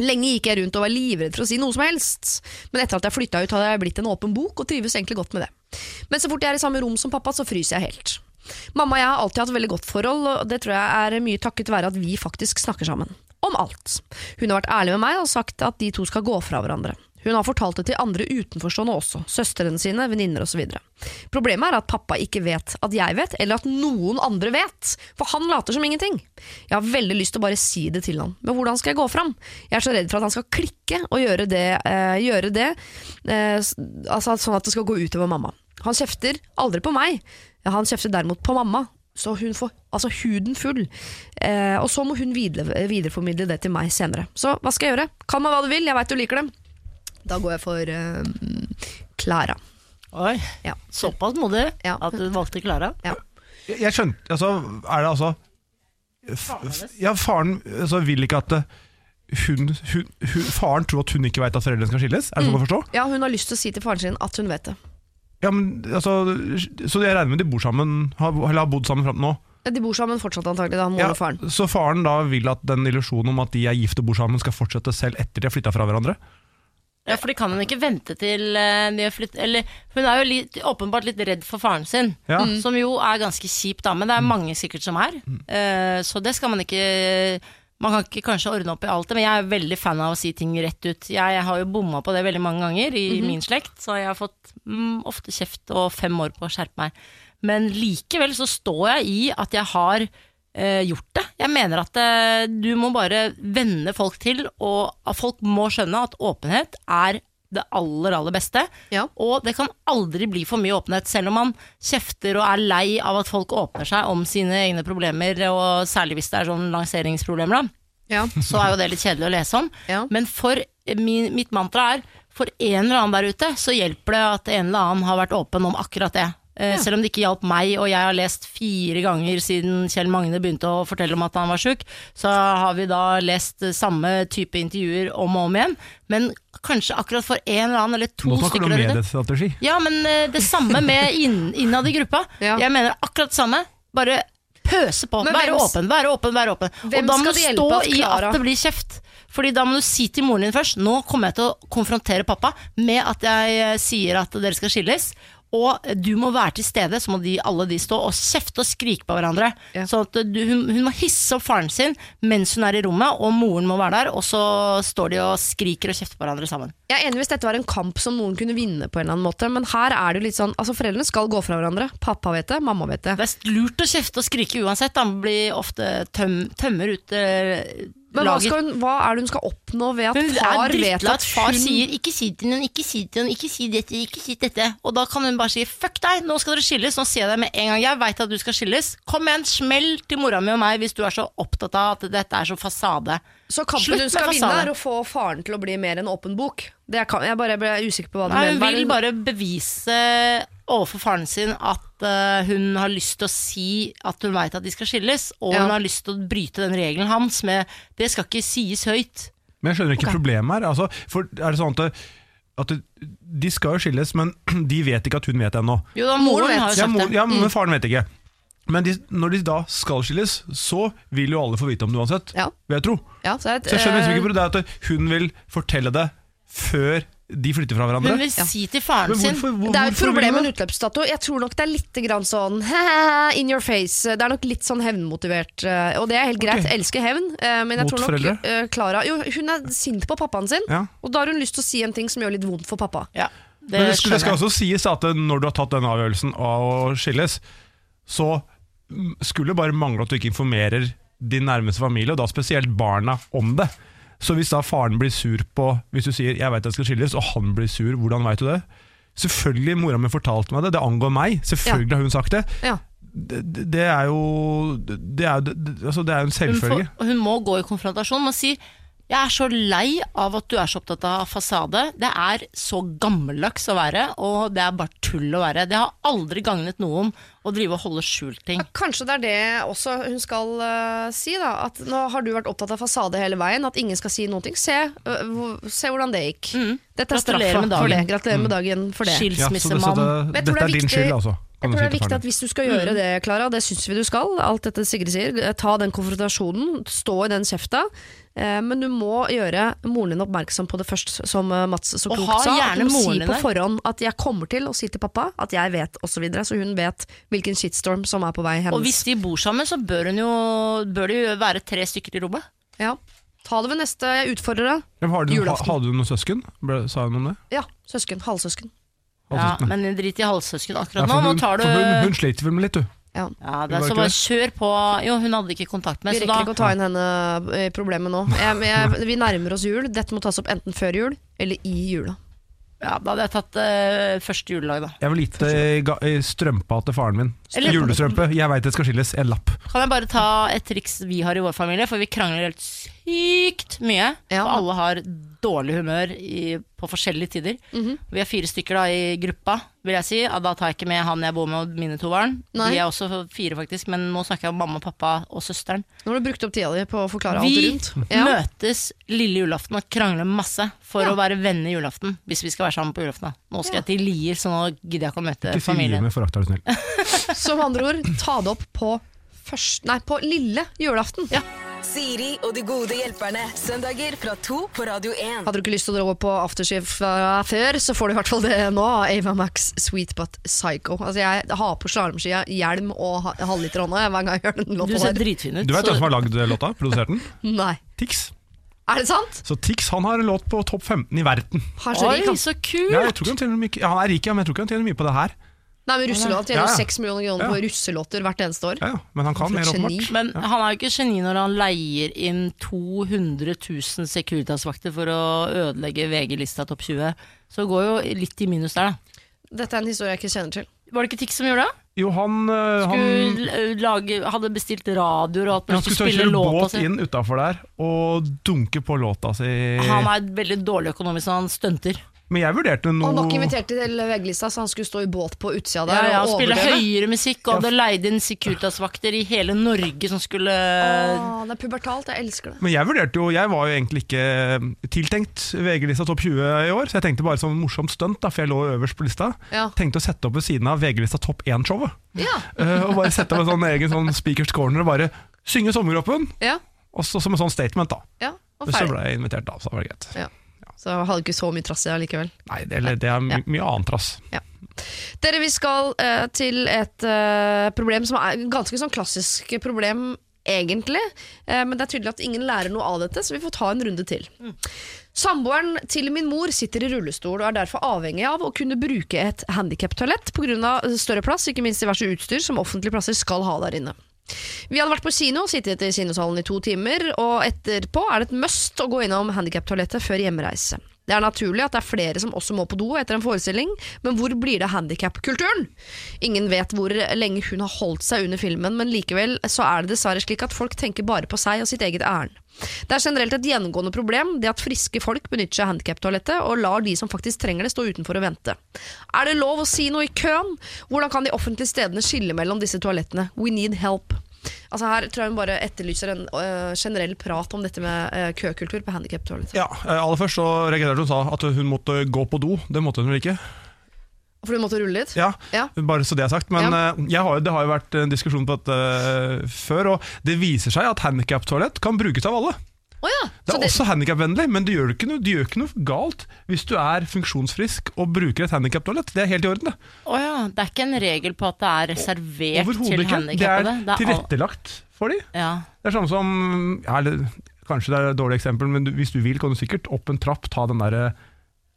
Lenge gikk jeg rundt og var livredd for å si noe som helst, men etter at jeg flytta ut, hadde jeg blitt en åpen bok og trives egentlig godt med det. Men så fort jeg er i samme rom som pappa, så fryser jeg helt. Mamma og jeg har alltid hatt veldig godt forhold, og det tror jeg er mye takket være at vi faktisk snakker sammen. Om alt. Hun har vært ærlig med meg og sagt at de to skal gå fra hverandre. Hun har fortalt det til andre utenforstående også, søstrene sine, venninner osv. Problemet er at pappa ikke vet at jeg vet, eller at noen andre vet, for han later som ingenting. Jeg har veldig lyst til å bare si det til han, men hvordan skal jeg gå fram? Jeg er så redd for at han skal klikke og gjøre det, eh, gjøre det eh, altså sånn at det skal gå utover mamma. Han kjefter aldri på meg, han kjefter derimot på mamma. Så hun får altså huden full. Eh, og så må hun videre, videreformidle det til meg senere. Så hva skal jeg gjøre? Kall meg hva du vil, jeg veit du liker det. Da går jeg for eh, Oi, Ja. såpass modig Ja. at du valgte Klara. Jeg, jeg skjønte Altså, er det altså Ja, faren altså, vil ikke at eh, hun, hun, hun Faren tror at hun ikke vet at foreldrene skal skilles? Er det sånn å forstå? Ja, hun har lyst til å si til faren sin at hun vet det. Ja, men altså Så jeg regner med de bor sammen har, Eller har bodd sammen fram til nå? De bor sammen fortsatt antagelig, da, mor Ja, og faren. så faren da vil at den illusjonen om at de er gift og bor sammen, skal fortsette selv etter de har flytta fra hverandre? Ja, for de kan hun ikke vente til eh, de har flyttet Eller hun er jo litt, åpenbart litt redd for faren sin, Ja. som jo er ganske kjip, dame. Det er mange sikkert som er. Eh, så det skal man ikke Man kan ikke kanskje ordne opp i alt det, men jeg er veldig fan av å si ting rett ut. Jeg har jo bomma på det veldig mange ganger i min slekt, så jeg har fått mm, ofte kjeft og fem år på å skjerpe meg. Men likevel så står jeg i at jeg har eh, gjort det. Jeg mener at eh, du må bare venne folk til, og at folk må skjønne at åpenhet er det aller, aller beste. Ja. Og det kan aldri bli for mye åpenhet, selv om man kjefter og er lei av at folk åpner seg om sine egne problemer, og særlig hvis det er sånn lanseringsproblemer, da. Ja. Så er jo det litt kjedelig å lese om. Ja. Men for min, mitt mantra er for en eller annen der ute, så hjelper det at en eller annen har vært åpen om akkurat det. Eh, Selv om det ikke hjalp meg, og jeg har lest fire ganger siden Kjell Magne begynte å fortelle om at han var sjuk, så har vi da lest samme type intervjuer om og om igjen. Men kanskje akkurat for en eller annen eller to Nå snakker du stykker om mediestrategi. Ja, men eh, det samme med inn, innad i gruppa. Ja. Jeg mener akkurat det samme. Bare pøse på. Men Være åpen, være åpen, være åpen. Hvem og da må du stå i at det blir kjeft. Fordi da må du si til moren din først Nå kommer jeg til å konfrontere pappa med at jeg eh, sier at dere skal skilles. Og du må være til stede, så må de, alle de stå og kjefte og skrike på hverandre. Ja. Så at du, hun, hun må hisse opp faren sin mens hun er i rommet, og moren må være der. Og så står de og skriker og kjefter på hverandre sammen. Jeg er enig hvis dette var en kamp som noen kunne vinne på en eller annen måte, men her er det jo litt sånn Altså, foreldrene skal gå fra hverandre. Pappa vet det, mamma vet det. Det er lurt å kjefte og skrike uansett. han blir ofte tøm, tømmer ut eh, Men hva, skal hun, hva er det hun skal oppnå ved at Hun far vet at at far hun sier 'ikke si til henne, ikke si til henne, ikke si dette, ikke si dette'. Og da kan hun bare si 'fuck deg, nå skal dere skilles', nå sier jeg det med en gang. Jeg veit at du skal skilles. Kom med en smell til mora mi og meg hvis du er så opptatt av at dette er så fasade. Så kampen Slutt hun skal vinne, er å få faren til å bli mer en åpen bok. Det er, kan- jeg bare ble usikker på hva du Nei, mener. hun vil bare bevise overfor faren sin at uh, hun har lyst til å si at hun veit at de skal skilles, og Ja. hun har lyst til å bryte den regelen hans med 'det skal ikke sies høyt'. Men jeg skjønner ikke problemet her. Altså, for er det sånn at, at De skal jo skilles, men de vet ikke at hun vet ennå. Jo da, Moren moren vet. har jo Ja, mor, det. ja, men faren vet ikke. Men de, når de da skal skilles, så vil jo alle få vite om det uansett. Ja. Vil jeg tro. Ja, så et, Så jeg skjønner liksom ikke hvor det at hun vil fortelle det før de flytter fra hverandre. Hun vil si til faren sin hvorfor, hvor, Det er jo et problem med en utløpsdato. Jeg tror nok det er litt grann sånn in your face. Det er nok litt sånn hevnmotivert. eh, Og det er helt greit, Okay. elsker hevn. eh, Men jeg Mot tror nok eh, Klara Jo, hun er sint på pappaen sin, Ja. og da har hun lyst til å si en ting som gjør litt vondt for pappa. Ja, det, Men det, skal- det skal også sies at når du har tatt denne avgjørelsen av å skilles, så skulle bare mangle at du ikke informerer din nærmeste familie, og da spesielt barna, om det. Så hvis da faren blir sur på Hvis du sier 'jeg vet jeg skal skilles', og han blir sur, hvordan veit du det? Selvfølgelig, mora mi fortalte meg det, det angår meg. Selvfølgelig har hun sagt det. Ja. Det, det, er jo Det er, det, altså det er en Hun, får, hun må gå i konfrontasjon. Man sier jeg er så lei av at du er så opptatt av fasade. Det er så gammeldags å være, og det er bare tull å være. Det har aldri gagnet noen å drive og holde skjult ting. Kanskje det er det også hun skal uh, si, da. At nå har du vært opptatt av fasade hele veien, at ingen skal si noen ting. Se, uh, se hvordan det gikk. Dette er straffa for det. Gratulerer med dagen for det. Skilsmissemann. Ja, dette, dette er er din skyld, altså. Jeg tror det er viktig at hvis du skal gjøre det, Klara, det syns vi du skal, alt dette Sigrid sier, eh, ta den konfrontasjonen, stå i den kjefta, eh, men du må gjøre moren din oppmerksom på det først, som eh, Mats så klokt sa. At gjerne du må si på forhånd at jeg kommer til å si til pappa at jeg vet, osv., så, videre, så hun vet hvilken shitstorm som er på vei hennes. Og hvis de bor sammen, så bør, hun jo, bør det jo være tre stykker i rommet. Ja. Ta det ved neste, jeg utfordrer deg. Ja, Har du, Julaften. hadde du noen søsken? Ble, sa hun om det? Ja, søsken, halvsøsken. Ja, men drit i halvsøsken Ja, akkurat nå. Nå hun, tar du hun, hun sliter vel med litt, du. Ja. Ja, det er Var så bare kjør på. Jo, hun hadde ikke kontakt med, Vi så rekker da ikke å ta inn henne i problemet nå. Jeg, jeg, vi nærmer oss jul. Dette må tas opp enten før jul eller i jula. Ja, da hadde jeg tatt uh, første juledag, da. Jeg vil gitt eh, strømpa til faren min. Julestrømpe. Jeg veit det skal skilles. En lapp. Kan jeg bare ta et triks vi har i vår familie, for vi krangler helt sykt mye. Ja. For alle har dårlig humør i, på forskjellige tider. Mhm. Vi er fire stykker da i gruppa, vil jeg si. Ja, Da tar jeg ikke med han jeg bor med og mine to barn. Nei. De er også fire, faktisk, men nå snakker jeg om mamma, pappa og søsteren. Nå har du brukt opp tida di på å forklare alt Vi rundt. Ja. møtes lille julaften og krangler masse for Ja. å være venner julaften. Hvis vi skal være sammen på julaften. da. Nå skal Ja. jeg til Lier, så nå gidder jeg ikke å møte Ikke si Lier familien. med forakt, er du snill. Som andre ord, ta det opp på, først, nei, på lille julaften. Ja. Siri og de gode hjelperne. Søndager fra to på Radio 1. Hadde du ikke lyst til å dra på aftershave fra før, så får du i hvert fall det nå. Ava Max Sweet But Psycho. Altså Jeg har på slalåmskia hjelm og ha- halvliter hånda hver gang jeg hører den Du ser dritfin ut. Du vet hvem som har lagd låta? Produsert den? Nei. Tix. Er det sant? Så Tix han har en låt på topp 15 i verden. Har så Oi, rik, han. så kult! Ja, jeg tror ikke han, mye, ja, han er rik, ja, men jeg tror ikke han tjener mye på det her. Nei, men russelåt tjener Ja, ja. 6 millioner kroner på Ja. russelåter hvert eneste år. Ja, ja, men han kan mer, geni. åpenbart. Men han er jo ikke geni når han leier inn 200 000 Securitas-vakter for å ødelegge VG-lista topp 20. Så det går jo litt i minus der, da. Dette er en historie jeg ikke kjenner til. Var det ikke Tix som gjorde det? Jo, han, eh, han lage, hadde bestilt radioer og alt, han men skulle kjøre låta båt sin. inn utafor der og dunke på låta si. Han er veldig dårlig økonomisk, så han stunter. Men jeg vurderte noe Han var ikke invitert til VG-lista, så han skulle stå i båt på utsida Ja, der ja, og spille høyere musikk, og hadde leid inn Securitas-vakter i hele Norge som skulle Åh, det er pubertalt, jeg elsker det. Men jeg vurderte jo, jeg var jo egentlig ikke tiltenkt VG-lista topp 20 i år, så jeg tenkte bare som morsomt stunt, da, for jeg lå øverst på lista. Ja. Tenkte å sette opp ved siden av VG-lista topp 1-showet. Ja, Uh, og bare sette opp en sånn egen sånn speakers corner og bare synge sommergruppen, ja, Og så som en sånn statement, da. ja og Men så ble jeg invitert, da, så det greit. Ja. Så jeg hadde ikke så mye trass i det likevel. Nei, det, det er my Ja. mye annet trass. Dere, vi skal uh, til et uh, problem som er ganske sånn klassisk problem, egentlig. Uh, men det er tydelig at ingen lærer noe av dette, så vi får ta en runde til. Samboeren til min mor sitter i rullestol og er derfor avhengig av å kunne bruke et handikaptoalett pga. større plass, ikke minst diverse utstyr som offentlige plasser skal ha der inne. Vi hadde vært på kino, sittet i kinosalen i to timer, og etterpå er det et must å gå innom handikaptoalettet før hjemreise. Det er naturlig at det er flere som også må på do etter en forestilling, men hvor blir det handikapkulturen? Ingen vet hvor lenge hun har holdt seg under filmen, men likevel så er det dessverre slik at folk tenker bare på seg og sitt eget ærend. Det er generelt et gjennomgående problem det at friske folk benytter seg av handikaptoalettet og lar de som faktisk trenger det, stå utenfor og vente. Er det lov å si noe i køen? Hvordan kan de offentlige stedene skille mellom disse toalettene? We need help. Altså Her tror jeg hun bare etterlyser en uh, generell prat om dette med uh, køkultur på handikaptoalettet. Ja, eh, Aller først så reagerte hun sa at hun måtte gå på do. Det måtte hun vel ikke? For du måtte rulle litt? Ja, Ja. Bare så det er sagt. Men ja. jeg har, det har jo vært en diskusjon på dette eh, før, og det viser seg at handikaptoalett kan brukes av alle. Oh ja. Det er er også handikapvennlig, men det gjør ikke, noe, det gjør ikke noe galt hvis du er funksjonsfrisk og bruker et handikaptoalett. Det er helt i orden. det. Oh ja, det er ikke en regel på at det er reservert til handikappede? Det er. Det er tilrettelagt for de. Ja. Det er sånn som ja, eller, Kanskje det er et dårlig eksempel, men du, hvis du vil, kan du sikkert opp en trapp ta den der,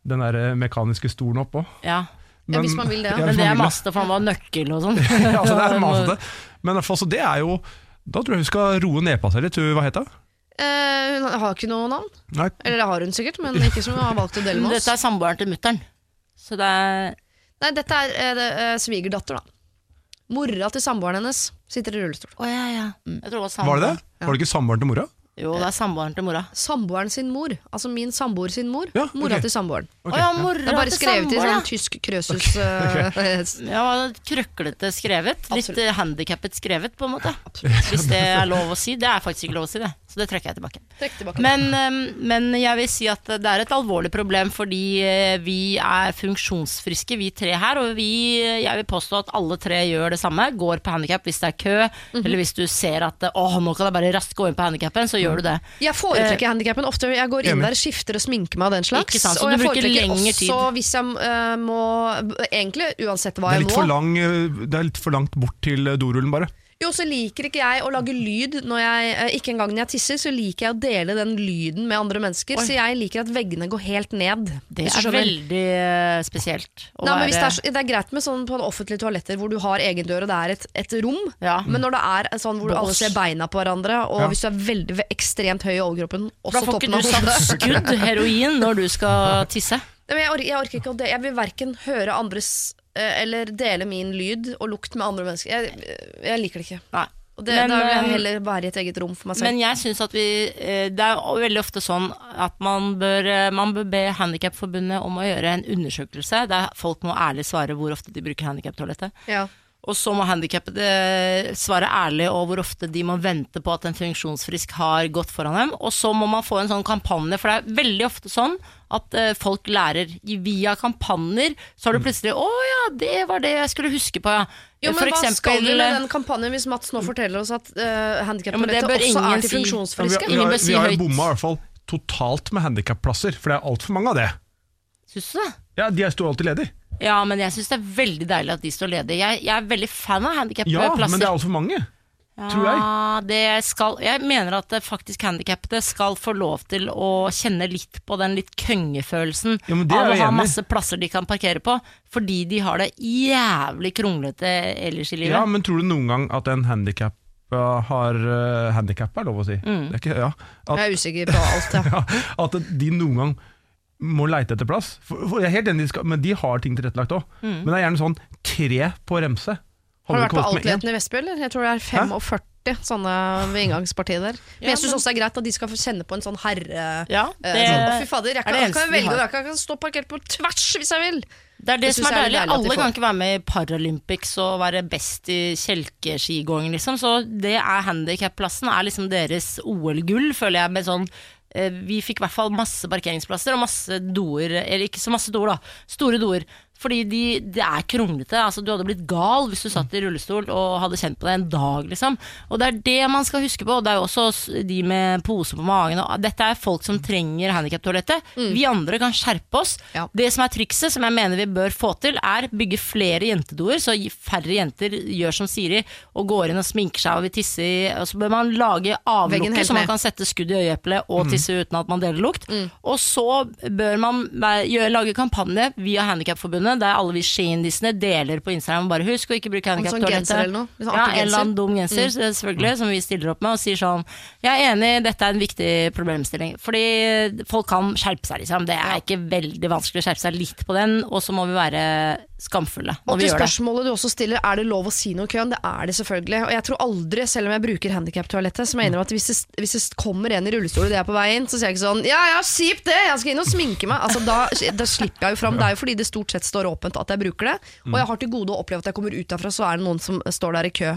den der mekaniske stolen opp òg. ja. Ja, hvis man vil det, ja. Men det er maste, for han var nøkkel og sånn. ja, altså, det er maste. Men i hvert fall, så det er jo Da tror jeg hun skal roe ned på seg litt. Hva het hun? Eh, hun har ikke noe navn. Nei, Eller det har hun sikkert, men ikke som hun har valgt å dele med oss. Dette er samboeren til mutter'n. Så det er Nei, dette er eh, det, eh, svigerdatter, da. Mora til samboeren hennes sitter i rullestol. Oh, ja, ja. Mm. Jeg tror det var det det? Var det ikke samboeren til mora? Jo, det er samboeren til mora. Samboeren sin mor, altså min samboer sin mor. Ja, Mora til samboeren. Okay. Oh, ja, ja. mora Det er bare til skrevet i sånn tysk krøsus. eh, Ja, krøklete skrevet. Litt Absolutt. eh, handikappet skrevet, på en måte. Hvis det er lov å si. Det er faktisk ikke lov å si, det. Så det trekker jeg tilbake. Trekk tilbake. Men, eh, men jeg vil si at det er et alvorlig problem, fordi eh, vi er funksjonsfriske, vi tre her. Og vi, jeg vil påstå at alle tre gjør det samme. Går på handikap hvis det er kø, Mhm. eller hvis du ser at å, åh, nå kan jeg bare raskt gå inn på handikappen, så gjør du det. Jeg foretrekker handikappen ofte. Jeg går inn der, skifter og sminker meg og den slags. Ikke sant, så og du jeg foretrekker også tid. hvis jeg uh, må Egentlig uansett hva Det jeg må. eh, det er litt for langt bort til dorullen, bare. Jo, så liker ikke jeg å lage lyd når jeg eh, Ikke engang når jeg tisser, så liker jeg å dele den lyden med andre mennesker. Så jeg liker at veggene går helt ned. Det er veldig eh, spesielt. å Nei, men hvis det, er, det er greit med sånn på offentlige toaletter hvor du har egen dør og det er et, et rom. Ja. Men når det er sånn hvor alle ser beina på hverandre, og Ja. hvis du er veldig ekstremt høy i overkroppen, også Da får ikke du satt skudd heroin når du skal tisse. Nei, men jeg, orker, jeg orker ikke å det. Jeg vil verken høre andres eller dele min lyd og lukt med andre mennesker. Jeg, jeg liker det ikke. Nei. Og det, Men, da vil jeg eh, heller være i et eget rom for meg selv. Men jeg synes at vi eh, Det er veldig ofte sånn at man bør, eh, man bør be Handikapforbundet om å gjøre en undersøkelse der folk må ærlig svare hvor ofte de bruker handikaptoalettet. ja. Og så må handikappede svare ærlig og hvor ofte de må vente på at en funksjonsfrisk har gått foran dem. Og så må man få en sånn kampanje, for det er veldig ofte sånn at eh, folk lærer via kampanjer. Så har du plutselig 'Å ja, det var det jeg skulle huske på', ja. Jo, men eksempel, hva skal vi med den kampanjen hvis Mats nå forteller oss at uh, Ja, handikaptoalettet bør også er til funksjonsfriske? Ja, vi, har- vi, har, vi har bomma i hvert fall totalt med handikapplasser, for det er altfor mange av det. Syns du det? Ja, De står alltid ledig. Ja, men jeg syns det er veldig deilig at de står ledige. Jeg, jeg er veldig fan av Ja, handikapplasser. men det er altfor mange. tror jeg. Det skal, jeg mener at faktisk handikappede skal få lov til å kjenne litt på den litt køngefølelsen Ja, men det av å ha masse plasser de kan parkere på, fordi de har det jævlig kronglete ellers i livet. Ja, Men tror du noen gang at en handikap har uh, handikap, er lov å si? Mm. Det er ikke, ja. at, Jeg er usikker på alt, ja. ja, at de noen gang må leite etter plass. For, for jeg er helt enig, de skal, men de har ting tilrettelagt òg. Mm. Men det er gjerne sånn tre på remse. Har du vært på. Outleten i Vestby, eller? Jeg tror det er 45 sånne ved inngangspartiet der. Men Ja, jeg syns også det er greit at de skal få kjenne på en sånn herre... Ja, eh, det, sånn, Å, fy fader, jeg kan, jeg kan velge, jeg kan, stå parkert på tvers hvis jeg vil. det er det, det som er deilig. deilig Alle kan ikke være med i Paralympics og være best i kjelkeskigåing, liksom. Så det er handikapplassen er liksom deres OL-gull, føler jeg, med sånn vi fikk i hvert fall masse parkeringsplasser og masse doer, eller ikke så masse doer, da. Store doer. Fordi de, det er kronglete. Altså, du hadde blitt gal hvis du satt i rullestol og hadde kjent på det en dag, liksom. Og det er det man skal huske på. Og det er jo også de med pose på magen. Og dette er folk som trenger handikaptoalettet. Vi andre kan skjerpe oss. Ja. Det som er trikset, som jeg mener vi bør få til, er bygge flere jentedoer, så færre jenter gjør som Siri og går inn og sminker seg og vil tisse i. Og så bør man lage avlukke, så man kan sette skudd i øyeeplet og tisse uten at man deler lukt. Og så bør man lage kampanje via Handikapforbundet handikaptoalettene, der alle vi skiindisene deler på Instagram bare husk å ikke bruke handikaptoalettet. sånn eller noe? Ja, en eller annen dum genser, mm. selvfølgelig, som vi stiller opp med, og sier sånn Jeg er enig, dette er en viktig problemstilling. Fordi folk kan skjerpe seg, liksom. Det er ikke veldig vanskelig å skjerpe seg litt på den, og så må vi være skamfulle Og til det. spørsmålet du også stiller, er det lov å si noe i køen? Det er det selvfølgelig. Og jeg tror aldri, selv om jeg bruker handikaptoalettet, så mener jeg at hvis det, hvis det kommer en i rullestol og det er på vei inn, så sier jeg ikke sånn Ja, ja, kjipt det, jeg skal inn og sminke meg. Altså, da, da slipper jeg jo fram. Det er jo fordi det stort sett står åpent at jeg bruker det. Og jeg har til gode å oppleve at jeg kommer ut derfra, så er det noen som står der i kø.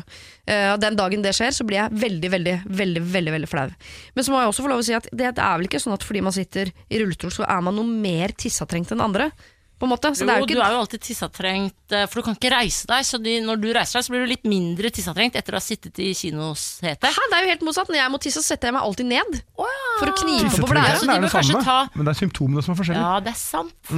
Uh, den dagen det skjer, så blir jeg veldig, veldig, veldig veldig, veldig flau. Men så må jeg også få lov å si at det, det er vel ikke sånn at fordi man sitter i rullestol, så er man noe mer tissetrengt enn andre. På en måte. Så Jo, det er jo ikke du er jo alltid tissatrengt, eh, for du kan ikke reise deg. Så de, når du reiser deg, så blir du litt mindre tissetrengt etter å ha sittet i kinosetet. Hæ, det er jo helt motsatt. Når jeg må tisse, så setter jeg meg alltid ned. For å knipe på Ja, blæra. så er det samme, ta- men det er symptomene som er forskjellige. Ja, det er sant.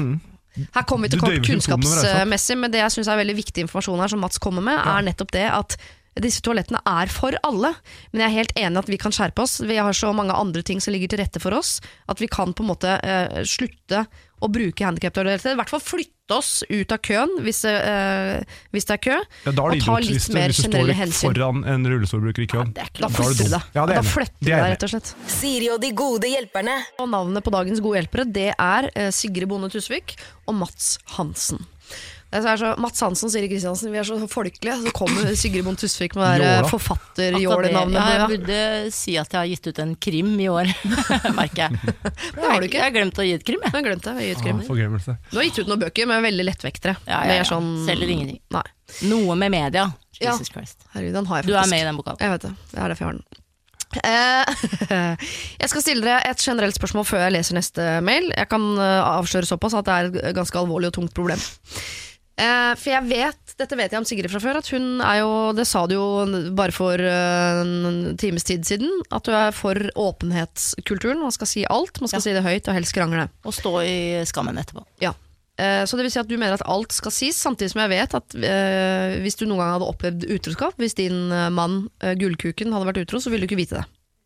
Her kommer vi til kort kunnskapsmessig, men det jeg syns er veldig viktig informasjon her, som Mats kommer med, er nettopp det at disse toalettene er for alle, men jeg er helt enig at vi kan skjerpe oss. Vi har så mange andre ting som ligger til rette for oss, at vi kan på en måte eh, slutte å bruke handikaptoaletter. I hvert fall flytte oss ut av køen hvis, det, eh, hvis det er kø, Ja, da er og ta idiot hvis, litt du- mer hvis du generelle hensyn. foran en rullestolbruker i køen. Er Da er flytter du deg. Ja, da flytter du Det er deg, rett og slett. Siri og de gode hjelperne. Og navnet på dagens gode hjelpere det er eh, Sigrid Bonde Tusvik og Mats Hansen. Det er så, Mats Hansen og Siri Kristiansen, vi er så folkelige. Så kommer Sigrid Bonde Tusvik med forfatterjålenavnet. Ja, jeg burde si at jeg har gitt ut en krim i år, merker jeg. det har du ikke. Jeg har glemt å gi ut krim, jeg. Jeg glemt det. Jeg Ah, krim. Forglemmelse. Du har gitt ut noen bøker med veldig lettvektere. Ja, ja, ja. Sånn, Selger ingenting. Nei. Noe med media. Ja. Jesus Christ. Herregud, den har jeg Du er med i den boka. Jeg vet det. Det er derfor jeg har den. Eh, jeg skal stille dere et generelt spørsmål før jeg leser neste mail. Jeg kan eh, avsløre såpass at det er et ganske alvorlig og tungt problem. Eh, for jeg vet, dette vet jeg om Sigrid fra før, at hun er jo Det sa du jo bare for eh, en times tid siden, at du er for åpenhetskulturen. Man skal si alt, man skal Ja. si det høyt og helst krangle. Og stå i skammen etterpå. Ja. Eh, Så det vil si at du mener at alt skal sies, samtidig som jeg vet at eh, hvis du noen gang hadde opplevd utroskap, hvis din mann, Gullkuken, hadde vært utro, så ville du ikke vite det.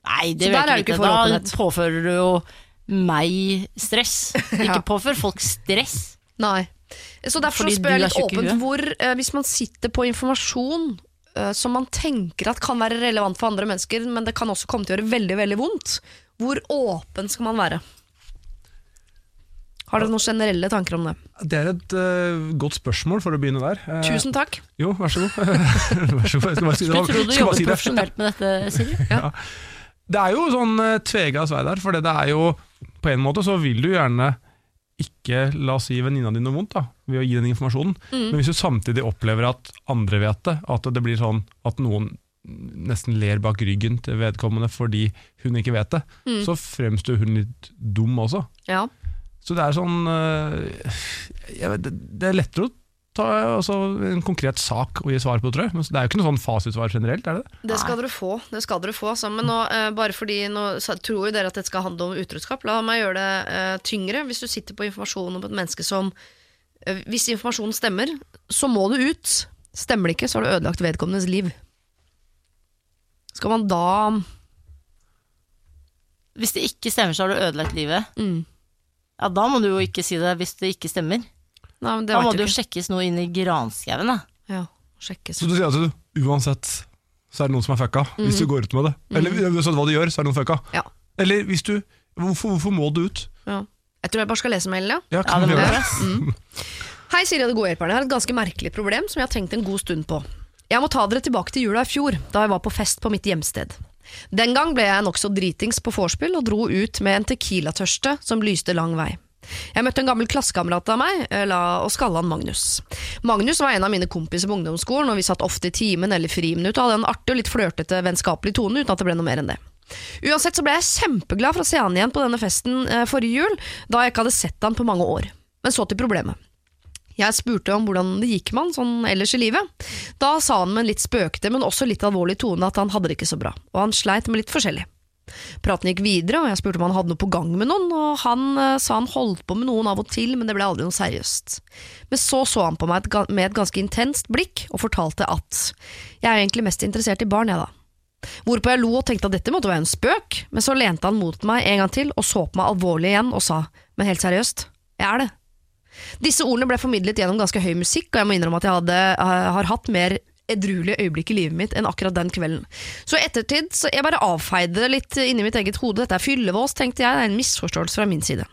Nei, det vil er jeg ikke. Da åpenhet. påfører du jo meg stress. Ikke påfør folk stress. Nei. Så derfor Fordi så spør jeg litt åpent hvor, eh, hvis man sitter på informasjon eh, som man tenker at kan være relevant for andre mennesker, men det kan også komme til å gjøre veldig, veldig vondt, hvor åpen skal man være? Har dere noen generelle tanker om det? Det er et uh, godt spørsmål for å begynne der. Uh, Tusen takk. Jo, vær så god. vær så god. Bare si, Skulle tro du jobbet jobber si profesjonelt med dette, Siri. Det er jo sånn uh, tvega sverd der, for det er jo På en måte så vil du gjerne ikke la oss si venninna di noe vondt da, ved å gi den informasjonen, Mm. men hvis du samtidig opplever at andre vet det, at det blir sånn at noen nesten ler bak ryggen til vedkommende fordi hun ikke vet det, Mm. så fremstår hun litt dum også. Ja. Så det er sånn jeg vet, det, det er lettere å ta altså, en konkret sak å gi svar på, tror jeg. Det er jo ikke noe sånn fasitsvar generelt, er det det? Det skal dere få. det skal dere få sammen. Men nå, eh, bare fordi nå tror jo dere at det skal handle om utroskap, la meg gjøre det eh, tyngre. Hvis du sitter på informasjon om et menneske som eh, Hvis informasjonen stemmer, så må du ut. Stemmer det ikke, så har du ødelagt vedkommendes liv. Skal man da Hvis det ikke stemmer, så har du ødelagt livet. mm. Ja, Da må du jo ikke si det hvis det ikke stemmer. Nei, men det Da må det jo sjekkes noe inn i granskauen, da. Ja, sjekkes. Så du sier at du, uansett så er det noen som er fucka, hvis du går ut med det. Eller uansett hva du gjør, så er det noen fucka. Ja. Eller hvis du Hvorfor, hvorfor må du ut? Ja. Jeg tror jeg bare skal lese mailen, ja. Ja, Ja, det gjøre det? Mm. Hei, Siri og de gode hjelperne. Jeg har et ganske merkelig problem som jeg har tenkt en god stund på. Jeg må ta dere tilbake til jula i fjor, da jeg var på fest på mitt hjemsted. Den gang ble jeg nokså dritings på vorspiel og dro ut med en tequila-tørste som lyste lang vei. Jeg møtte en gammel klassekamerat av meg eh, og skalla han Magnus. Magnus var en av mine kompiser på ungdomsskolen, og vi satt ofte i timen eller friminuttet og hadde en artig og litt flørtete, vennskapelig tone uten at det ble noe mer enn det. Uansett så ble jeg kjempeglad for å se han igjen på denne festen eh, forrige jul, da jeg ikke hadde sett han på mange år. Men så til problemet. Jeg spurte om hvordan det gikk med han sånn ellers i livet. Da sa han med en litt spøkete, men også litt alvorlig tone at han hadde det ikke så bra, og han sleit med litt forskjellig. Praten gikk videre, og jeg spurte om han hadde noe på gang med noen, og han eh, sa han holdt på med noen av og til, men det ble aldri noe seriøst. Men så så han på meg et, med et ganske intenst blikk, og fortalte at jeg er egentlig mest interessert i barn, jeg da. Hvorpå jeg lo og tenkte at dette måtte være en spøk, men så lente han mot meg en gang til og så på meg alvorlig igjen og sa, men helt seriøst, jeg er det. Disse ordene ble formidlet gjennom ganske høy musikk, og jeg må innrømme at jeg hadde, eh, har hatt mer edruelige øyeblikk i livet mitt enn akkurat den kvelden. Så i ettertid så jeg bare avfeide det litt inni mitt eget hode. Dette er fyllevås, tenkte jeg. Det er en misforståelse fra min side.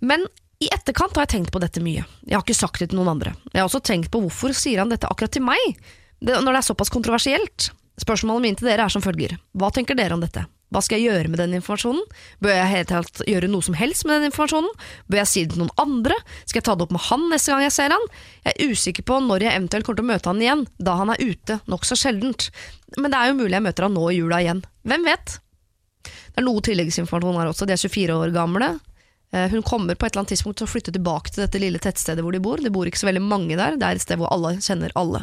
Men i etterkant har jeg tenkt på dette mye. Jeg har ikke sagt det til noen andre. Jeg har også tenkt på hvorfor sier han dette akkurat til meg, det, når det er såpass kontroversielt. Spørsmålet mine til dere er som følger. Hva tenker dere om dette? Hva skal jeg gjøre med den informasjonen? Bør jeg helt tatt gjøre noe som helst med den informasjonen? Bør jeg si det til noen andre? Skal jeg ta det opp med han neste gang jeg ser han? Jeg er usikker på når jeg eventuelt kommer til å møte han igjen, da han er ute, nokså sjeldent. Men det er jo mulig jeg møter han nå i jula igjen. Hvem vet? Det er noe tilleggsinformasjon her også. De er 24 år gamle. Eh, Hun kommer på et eller annet tidspunkt til å flytte tilbake til dette lille tettstedet hvor de bor. Det bor ikke så veldig mange der, det er et sted hvor alle kjenner alle.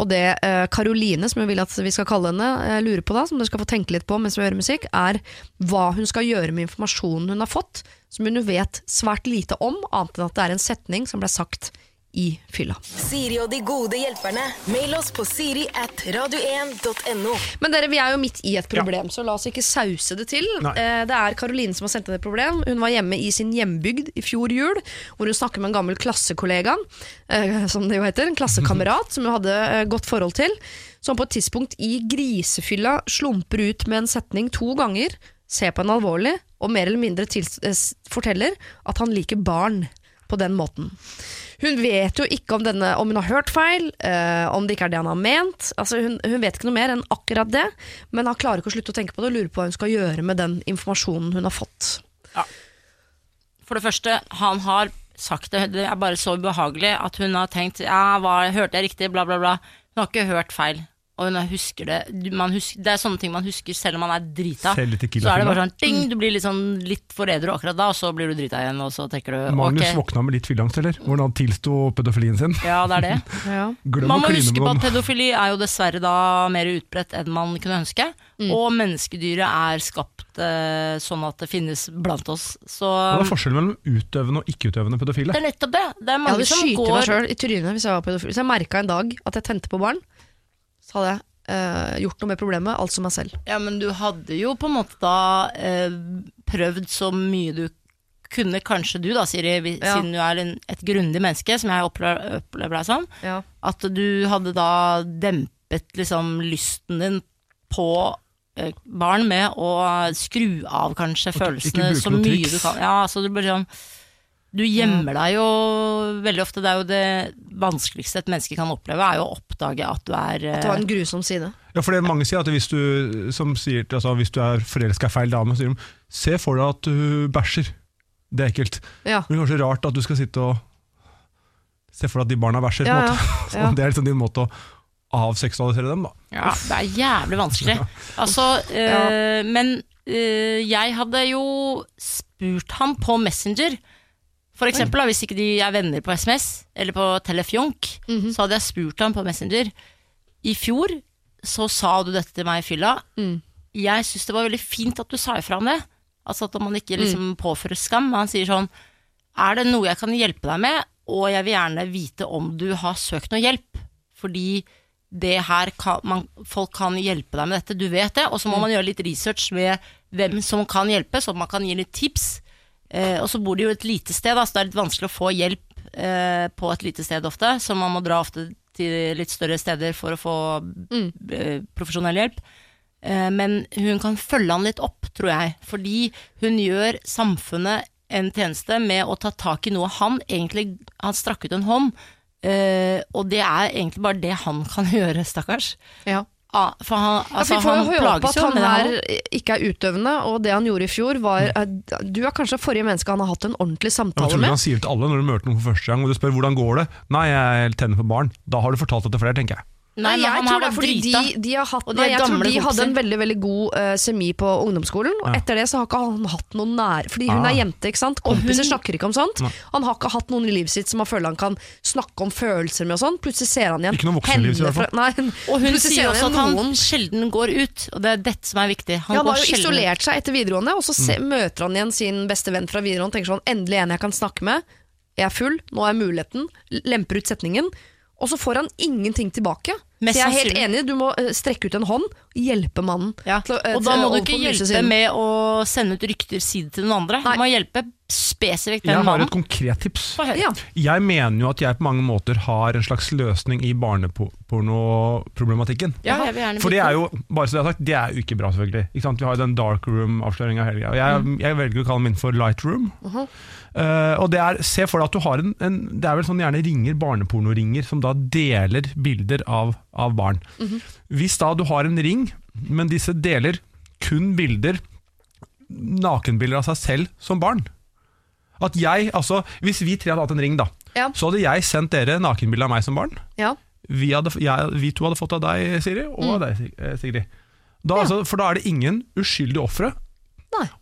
Og det eh, Karoline, som jeg vil at vi skal kalle henne, eh, lurer på da, som dere skal få tenke litt på mens vi hører musikk, er hva hun skal gjøre med informasjonen hun har fått, som hun vet svært lite om, annet enn at det er en setning som ble sagt i fylla. Siri og de gode hjelperne. Mail oss på siri at radio1.no. Men dere, vi er jo midt i et problem, så la oss ikke sause det til. Nei. Eh, Det er Karoline som har sendt inn et problem. Hun var hjemme i sin hjembygd i fjor jul, hvor hun snakker med en gammel klassekollega, eh, som det jo heter, en klassekamerat som hun hadde eh, godt forhold til, som på et tidspunkt i grisefylla slumper ut med en setning to ganger, ser på henne alvorlig, og mer eller mindre forteller at han liker barn på den måten. Hun vet jo ikke om, denne, om hun har hørt feil, eh, om det ikke er det han har ment. Altså hun, hun vet ikke noe mer enn akkurat det, men han klarer ikke å slutte å tenke på det og lurer på hva hun skal gjøre med den informasjonen hun har fått. For det første, han har sagt det, det er bare så ubehagelig at hun har tenkt ja, hva, hørte jeg riktig, bla, bla, bla. Hun har ikke hørt feil. Og hun husker det. Man husker, det er sånne ting man husker selv om man er drita. Så er det bare sånn ding, du blir litt sånn litt for edru akkurat da, og så blir du drita igjen, og så tenker du Magnus okay. våkna med litt fylleangst, eller? Hvordan han tilsto pedofilien sin. ja, det er det. ja. Man må huske på at pedofili er jo dessverre da mer utbredt enn man kunne ønske. Og menneskedyret er skapt eh, sånn at det finnes blant oss. Så Hva er forskjellen mellom utøvende og ikke-utøvende pedofile? det er nettopp det. Det er Jeg hadde skutt går... meg sjøl i trynet hvis jeg var pedofil. Så jeg merka en dag at jeg tente på barn, så hadde jeg eh, gjort noe med problemet, altså meg selv. Ja, men du hadde jo på en måte da eh, prøvd så mye du kunne, kanskje du da, Siri, vi- Ja. siden du er en, et grundig menneske, som jeg opplever, opplever deg som, Ja. at du hadde da dempet liksom lysten din på eh, barn med å skru av kanskje ikke følelsene så mye triks. du kan. Ja, så du blir sånn du gjemmer deg jo veldig ofte. Det er jo det vanskeligste et menneske kan oppleve, er jo å oppdage at du er Det var har en grusom side. Ja, for det mange sier at hvis du, som sier, altså, hvis du er forelska i feil dame, så sier de se for deg at du bæsjer. Det er ekkelt. Ja. Men det er kanskje rart at du skal sitte og se for deg at de barna bæsjer. på Ja, ja, ja. Det er liksom din måte å avseksualisere dem, da. Ja, det er jævlig vanskelig. Altså, øh, men øh, jeg hadde jo spurt han på Messenger. For eksempel, da, hvis ikke de er venner på SMS eller på Telefjonk, Mhm. så hadde jeg spurt ham på Messenger. I fjor så sa du dette til meg i fylla. Mm. Jeg syns det var veldig fint at du sa ifra om det. Altså at man ikke liksom påfører skam. Men han sier sånn Er det noe jeg kan hjelpe deg med, og jeg vil gjerne vite om du har søkt noe hjelp. Fordi det her kan, man, folk kan hjelpe deg med dette, du vet det. Og så må man gjøre litt research med hvem som kan hjelpe, så man kan gi litt tips. Eh, og så bor de jo et lite sted, da, så det er litt vanskelig å få hjelp eh, på et lite sted ofte. Så man må dra ofte til litt større steder for å få mm. profesjonell hjelp. Eh, men hun kan følge han litt opp, tror jeg. Fordi hun gjør samfunnet en tjeneste med å ta tak i noe han egentlig Han strakk ut en hånd. eh, og det er egentlig bare det han kan gjøre, stakkars. Ja. Ah, for han, Ja, altså, for han plages jo han med det, han er, ikke er utøvende, og det han gjorde i fjor var eh, Du er kanskje forrige menneske han har hatt en ordentlig Jeg samtale tror ikke med. han sier det til alle når du møter noen for første gang, og du spør hvordan går det. Nei, jeg tenner på barn. Da har du fortalt det til flere, tenker jeg. Nei, men jeg han tror det er fordi de, de har hatt de Nei, jeg tror gamle de hadde en veldig veldig god uh, semi på ungdomsskolen. Og Ja. etter det så har ikke han hatt noen nær Fordi hun Ah. er jente, ikke sant. Kompiser snakker ikke om sånt. Han har ikke hatt noen i livet sitt som han føler han kan snakke om følelser med og sånn. Plutselig ser han igjen Ikke noe voksenliv, i hvert fall. Nei, Og hun plutselig sier også at han noen sjelden går ut, og det er dette som er viktig. Han ja, han går har jo ut. isolert seg etter videregående, og så se, møter han igjen sin beste venn fra videregående og tenker sånn Endelig en jeg kan snakke med. Jeg er full, nå er muligheten. Lemper ut setningen. Og så får han ingenting tilbake. Mest så jeg er helt sannsynlig. enig, du må eh, strekke ut en hånd, og hjelpe mannen. Ja. til å, eh, Og da til- må du ikke hjelpe med å sende ut rykter, side til den andre. Nei. Du må hjelpe, spesifikt Jeg har et konkret tips. Få høre. Ja. Jeg mener jo at jeg på mange måter har en slags løsning i barnepornoproblematikken. Ja, jeg vil gjerne For det vite. er jo bare så det er sagt, det er jo ikke bra, selvfølgelig. Ikke sant? Vi har jo den dark room-avsløringa hele greia. Jeg, Mm. jeg velger å kalle min for light room. Eh, og det er, Se for deg at du har en, en Det er vel sånn gjerne ringer, barnepornoringer, som da deler bilder av, av barn. Mm-hmm. Hvis da du har en ring, men disse deler kun bilder Nakenbilder av seg selv som barn. At jeg, altså Hvis vi tre hadde hatt en ring, da, Ja. så hadde jeg sendt dere nakenbilde av meg som barn. Ja. Vi, hadde, jeg, vi to hadde fått av deg, Siri, og Mm. av deg, eh, Sigrid. Da, altså, for da er det ingen uskyldige ofre.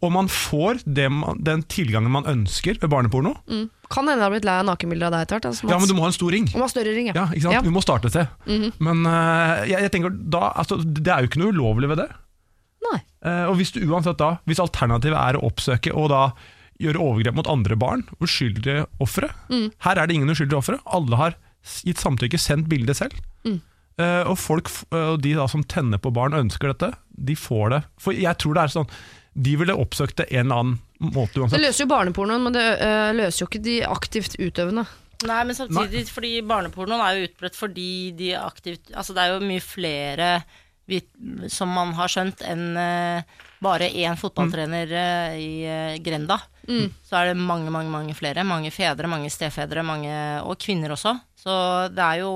Og man får det man, den tilgangen man ønsker ved barneporno. Mm. Kan hende jeg har blitt lei av nakenbilder av deg etter hvert. Altså, Ja, men du må ha en stor ring. Du må ha større ring, Ja? Ja. Vi må starte et sted. -hmm. Men uh, jeg, jeg tenker da, altså, det er jo ikke noe ulovlig ved det. Nei. Uh, og hvis du uansett da, hvis alternativet er å oppsøke og da gjøre overgrep mot andre barn, uskyldige ofre Mm. Her er det ingen uskyldige ofre. Alle har gitt samtykke, sendt bildet selv. Mm. Eh, og folk, eh, de da som tenner på barn og ønsker dette, de får det. For jeg tror det er sånn De ville oppsøkt det en eller annen måte Det løser jo barnepornoen, men det øh, løser jo ikke de aktivt utøvende. Nei, men samtidig, fordi barnepornoen er jo utbredt fordi de er aktivt Altså, det er jo mye flere som man har skjønt, enn eh, bare én fotballtrener mm. i eh, grenda. Så er det mange, mange, mange flere. Mange fedre, mange stefedre, mange, og kvinner også. Så det er jo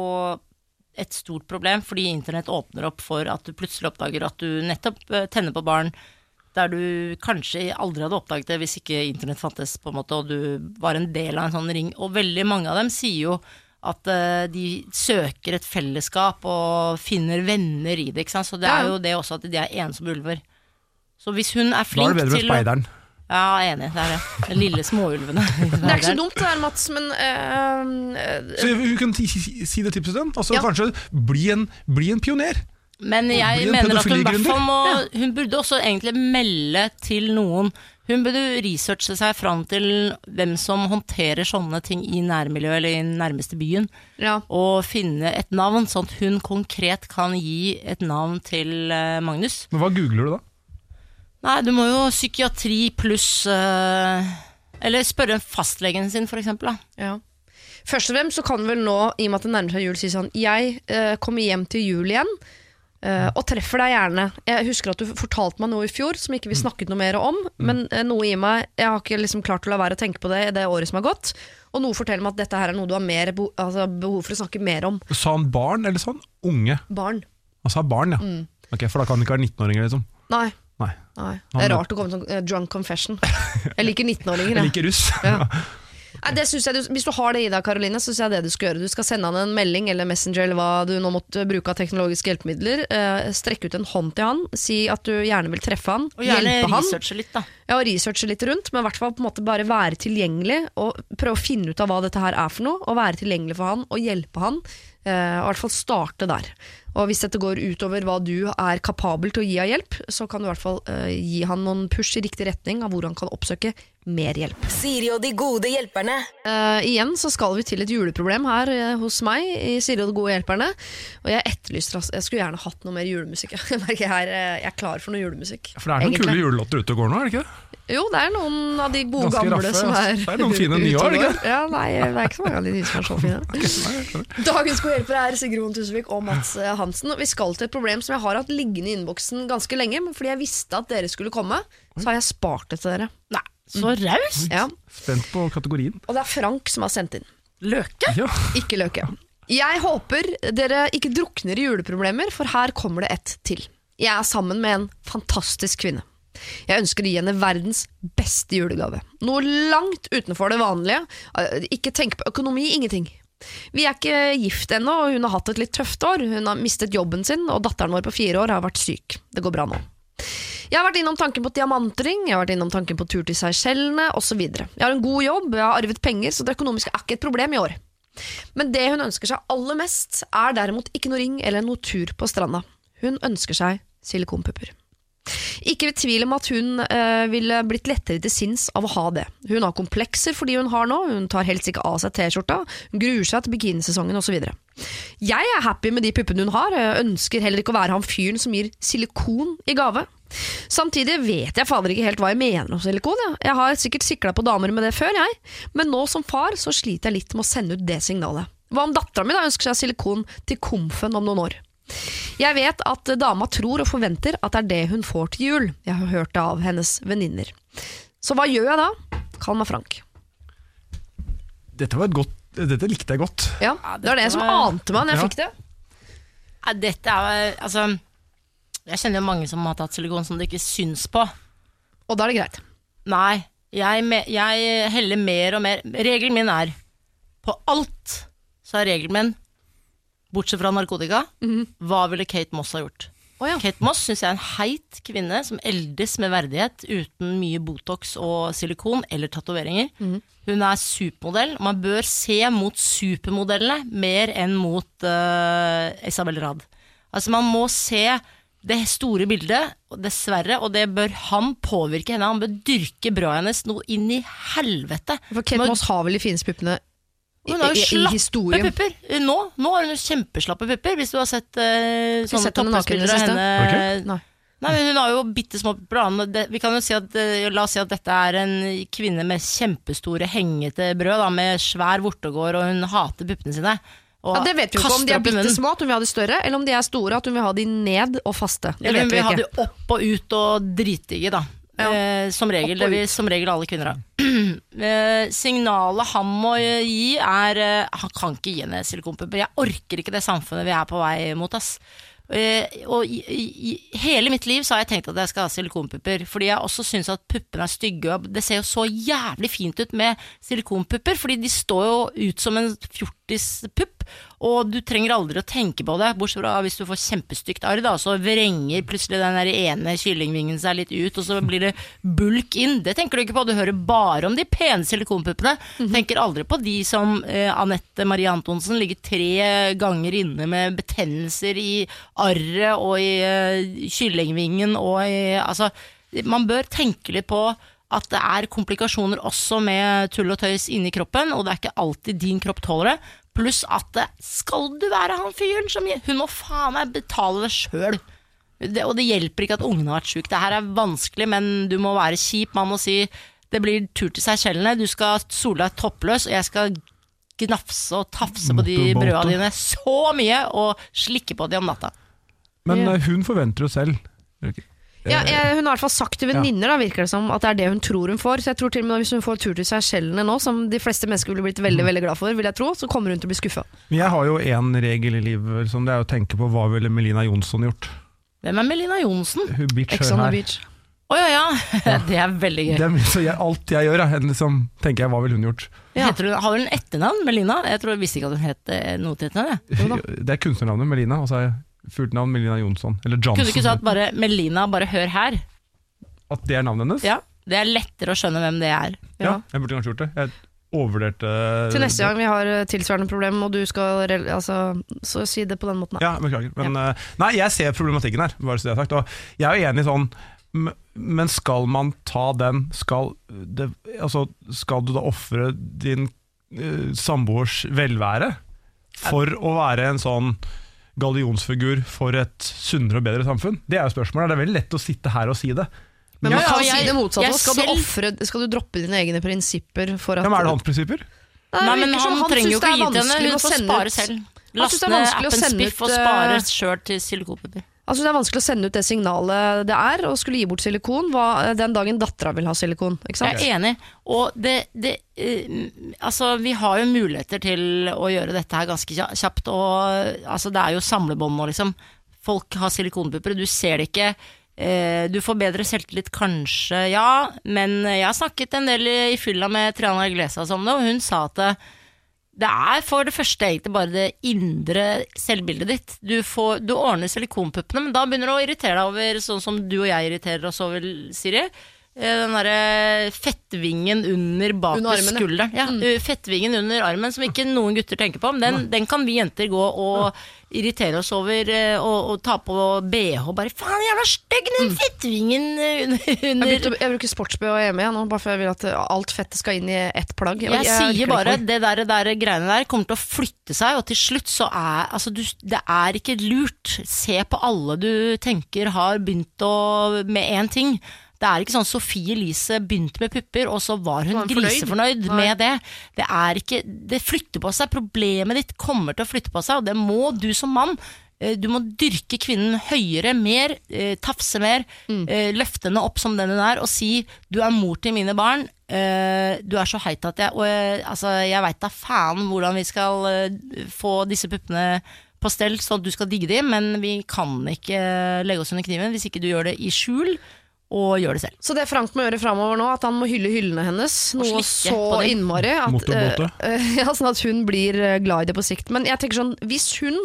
et stort problem, fordi internett åpner opp for at du plutselig oppdager at du nettopp eh, tenner på barn der du kanskje aldri hadde oppdaget det hvis ikke internett fantes, på en måte, og du var en del av en sånn ring. Og veldig mange av dem sier jo at eh, de søker et fellesskap og finner venner i det, ikke sant. Så det er jo det også at de er ensomme ulver. Så hvis hun er flink til Da er det bedre med speideren. Ja, enig, det er det. De lille småulvene. Det er ikke så dumt det her, Mats, men øh, Så hun kan si, det tipset til Altså Ja. Kanskje bli en, bli en pioner. Men jeg mener at hun hvert må Hun burde også egentlig melde til noen. Hun burde researche seg fram til hvem som håndterer sånne ting i nærmiljøet eller i den nærmeste byen, ja. og finne et navn, sånn at hun konkret kan gi et navn til eh, Magnus. Men hva googler du da? Nei, du må jo psykiatri pluss eh, Eller spørre fastlegen sin, for eksempel. Da. Ja. Først og fremst så kan vel nå, i og med at det nærmer seg jul, si sånn Jeg eh, kommer hjem til jul igjen. eh, og treffer deg gjerne. Jeg husker at du fortalte meg noe i fjor som ikke vi snakket noe mer om. Men eh, noe i meg Jeg har ikke liksom klart å la være å tenke på det i det året som har gått. Og noe forteller meg at dette her er noe du har mer bo, altså, behov for å snakke mer om. Sa han barn, eller sånn? unge? Barn. Han sa barn, ja. Mm. Ok, For da kan det ikke være 19-åringer, liksom. Nei. Nei. Nei. Det er rart å komme sånn eh, drunk confession. Jeg liker 19-åringer. Jeg jeg. liker russ. Ja. Nei, det synes jeg du, hvis du har det i deg, Karoline, så synes jeg det du skal gjøre. Du skal sende han en melding eller Messenger eller hva du nå måtte bruke av teknologiske hjelpemidler. Eh, strekke ut en hånd til han, si at du gjerne vil treffe han, Og gjerne hjelpe han. researche litt, da. Ja, og researche litt rundt, men i hvert fall på en måte bare være tilgjengelig og prøve å finne ut av hva dette her er for noe, og være tilgjengelig for han og hjelpe han. Eh, og i hvert fall starte der. Og hvis dette går utover hva du er kapabel til å gi av hjelp, så kan du i hvert fall uh, gi han noen push i riktig retning av hvor han kan oppsøke mer hjelp. Siri og de gode hjelperne. Uh, igjen så skal vi til et juleproblem her uh, hos meg i Siri og de gode hjelperne. Og jeg etterlyser altså, Jeg skulle gjerne hatt noe mer julemusikk. Jeg merker jeg er, jeg klar for noe julemusikk. For det er noen egentlig. kule julelåter ute og går nå, er det ikke det? Jo, det er noen av de gode Ganske gamle raffe, som er Det er noen fine nye år, ikke. Ja, nei, det er ikke så mange av de nye som er så fine. Dagens gode hjelpere er Sigrun Tusvik og Mats eh, Hansen. Vi skal til et problem som jeg har hatt liggende i innboksen ganske lenge. Men fordi jeg visste at dere skulle komme, så har jeg spart det til dere. Nei, så raust! Ja, Spent på kategorien. Og det er Frank som har sendt inn. Løke? Ja. Ikke løke. Jeg håper dere ikke drukner i juleproblemer, for her kommer det ett til. Jeg er sammen med en fantastisk kvinne. Jeg ønsker å gi henne verdens beste julegave. Noe langt utenfor det vanlige. Eh, Ikke tenk på økonomi, ingenting. Vi er ikke gift ennå, og hun har hatt et litt tøft år. Hun har mistet jobben sin, og datteren vår på fire år har vært syk. Det går bra nå. Jeg har vært innom tanken på diamantring, jeg har vært innom tanken på tur til Seychellene osv. Jeg har en god jobb, jeg har arvet penger, så det økonomiske er ikke et problem i år. Men det hun ønsker seg aller mest, er derimot ikke noe ring eller noe tur på stranda. Hun ønsker seg silikonpupper. Ikke ved tvil om at hun eh, ville blitt lettere til sinns av å ha det. Hun har komplekser for de hun har nå, hun tar helst ikke av seg T-skjorta, hun gruer seg til bikinisesongen osv. Jeg er happy med de puppene hun har, jeg ønsker heller ikke å være han fyren som gir silikon i gave. Samtidig vet jeg fader ikke helt hva jeg mener om silikon. Ja. Jeg har sikkert sikla på damer med det før, jeg. Men nå som far så sliter jeg litt med å sende ut det signalet. Hva om dattera mi ønsker seg silikon til komfen om noen år? Jeg vet at dama tror og forventer at det er det hun får til jul. Jeg har hørt det av hennes venninner. Så hva gjør jeg da? Kall meg Frank. Dette var et godt Dette likte jeg godt. Ja, Det var det som ante meg når jeg Ja. fikk det. Ja, dette er altså Jeg kjenner jo mange som har tatt silikon som det ikke syns på. Og da er det greit. Nei, jeg, me- jeg heller mer og mer Regelen min er På alt så er regelen min Bortsett fra narkotika Hva ville Kate Moss ha gjort? Oh, ja. Kate Moss synes jeg er en heit kvinne Som eldes med verdighet Uten mye botox og silikon Eller tatoveringer Hun er supermodell Man bør se mot supermodellene Mer enn mot uh, Isabel Rad Altså man må se det store bildet, dessverre, og det bør han påvirke henne. Han bør dyrke brødet hennes noe inn i helvete. For Kate Moss har vel de fineste puppene hun har jo slappe historien. pupper. Nå, nå har hun jo kjempeslappe pupper, hvis du har sett uh, sånne toppspillere av henne. Nei. Nei, men Hun har jo bitte små pupper. Vi kan jo si at, eh, La oss si at dette er en kvinne med kjempestore, hengete brød, da, med svær vortegård, og hun hater puppene sine. Og Ja, det vet vi jo ikke om de er bitte små, at hun vil ha de større, eller om de er store, at hun vil ha de ned og faste. Det Eller vet hun vi vil ha ikke. de opp og ut og dritdigge, da. Ja. Eh, som regel. Det vil som regel alle kvinner ha. eh, signalet han må gi, er eh, Han kan ikke gi henne silikonpupper. Jeg orker ikke det samfunnet vi er på vei mot, ass. Eh, og i, i hele mitt liv så har jeg tenkt at jeg skal ha silikonpupper, fordi jeg også syns at puppene er stygge. Og det ser jo så jævlig fint ut med silikonpupper, fordi de står jo ut som en fjortispupp. Og du trenger aldri å tenke på det, bortsett fra hvis du får kjempestygt arr, da, så vrenger plutselig den der ene kyllingvingen seg litt ut, og så blir det bulk inn. Det tenker du ikke på, du hører bare om de pene silikonpuppene. Tenker aldri på de som eh, Anette Marie Antonsen ligger tre ganger inne med betennelser i arret og i eh, kyllingvingen og i Altså, man bør tenke litt på at det er komplikasjoner også med tull og tøys inni kroppen, og det er ikke alltid din kropp tåler det. Pluss at skal du være han fyren som Hun må faen meg betale det sjøl. Og det hjelper ikke at ungene har vært syke. Det her er vanskelig, men du må være kjip mann og si det blir tur til Seychellene. Du skal sole deg toppløs, og jeg skal gnafse og tafse på de brøda dine så mye, og slikke på de om natta. Men Ja. eh, hun forventer jo selv Okay. Ja, Eh, jeg, hun har i hvert fall sagt til venninner, da, virker det som, at det er det hun tror hun får. Så jeg tror til og med hvis hun får tur til Seychellene nå, som de fleste mennesker ville blitt veldig veldig glad for, vil jeg tro, så kommer hun til å bli skuffa. Men jeg har jo én regel i livet, som det er å tenke på hva ville Melina Jonsson gjort. Hvem er Melina Johnsen? Hun bitch Ex on the her. beach. Å ja, ja. Det er veldig gøy. Det er, så jeg, alt jeg gjør, er liksom, tenker jeg hva ville hun gjort. Ja. Heter hun, har hun etternavn, Melina? Jeg tror, jeg visste ikke at hun het eh, noe til etternavn. Det er kunstnernavnet Melina, og så er jeg fullt navn Melina Jonsson. Eller Kunne du ikke Johnson. sagt bare Melina, bare hør her? At det er navnet hennes? Ja, Det er lettere å skjønne hvem det er. Ja, jeg burde kanskje gjort det. Jeg overvurderte Til neste gang vi har eh, tilsvarende problem, og du skal altså, Så si det på den måten. Ja, beklager. Men, ja. nei, jeg ser problematikken her, bare så det er sagt. Og jeg er jo enig sånn Men skal man ta den Skal, det, altså, skal du da ofre din uh, samboers velvære for å være en sånn gallionsfigur for et sunnere og bedre samfunn? Det er jo spørsmålet. Det er veldig lett å sitte her og si det. Men man ja, kan ja, si det motsatte. Skal, du selv- offre- skal du droppe dine egne prinsipper for at Ja, men er det hans prinsipper? Nei, Nei, men han, han, trenger jo ikke er gi til henne, hun å får spare selv. Er ned vanskelig å appen Spiff og spare sjøl til silikonpupper. Altså Det er vanskelig å sende ut det signalet det er å skulle gi bort silikon hva, den dagen dattera vil ha silikon. Jeg er enig. Og det, det eh, Altså, vi har jo muligheter til å gjøre dette her ganske kjapt, og altså, det er jo samlebånd nå, liksom. Folk har silikonpupper, du ser det ikke. Eh, du får bedre selvtillit, kanskje, ja, men jeg har snakket en del i fylla med Triana Iglesias om det, og hun sa at det, er for det første egentlig bare det indre selvbildet ditt. Du, får, du ordner silikonpuppene, men da begynner du å irritere deg over sånn som du og jeg irriterer oss over, Siri. Eh, den derre fettvingen under bak Under armen, skulderen. Ja, mm. Fettvingen under armen som ikke noen gutter tenker på. Men den, den kan vi jenter gå og irritere oss over eh, og, og ta på BH. Bare faen, jævla stygg den fettvingen eh, under, Jeg, å- jeg bruker sports-BH hjemme igjen, bare for jeg vil at alt fettet skal inn i ett plagg. Jeg, orker sier bare at det der, der greiene der kommer til å flytte seg, og til slutt så er altså du, Det er ikke lurt. Se på alle du tenker har begynt å med én ting. Det er ikke sånn Sofie Elise begynte med pupper, og så var hun var hun grisefornøyd Nei. med det. Det er ikke Det flytter på seg. Problemet ditt kommer til å flytte på seg, og det må du som mann. eh, Du må dyrke kvinnen høyere, mer, eh, tafse mer, Mm. eh, løfte henne opp som den hun er, og si 'du er mor til mine barn', du er så heit at jeg Og altså, jeg veit da faen hvordan vi skal få disse puppene på stell så du skal digge dem, men vi kan ikke legge oss under kniven hvis ikke du gjør det i skjul, og gjør det selv. Så det Frank må gjøre framover nå, at han må hylle hyllene hennes noe så innmari. At, eh, ja, sånn at hun blir eh, glad i det på sikt. Men jeg tenker sånn, hvis hun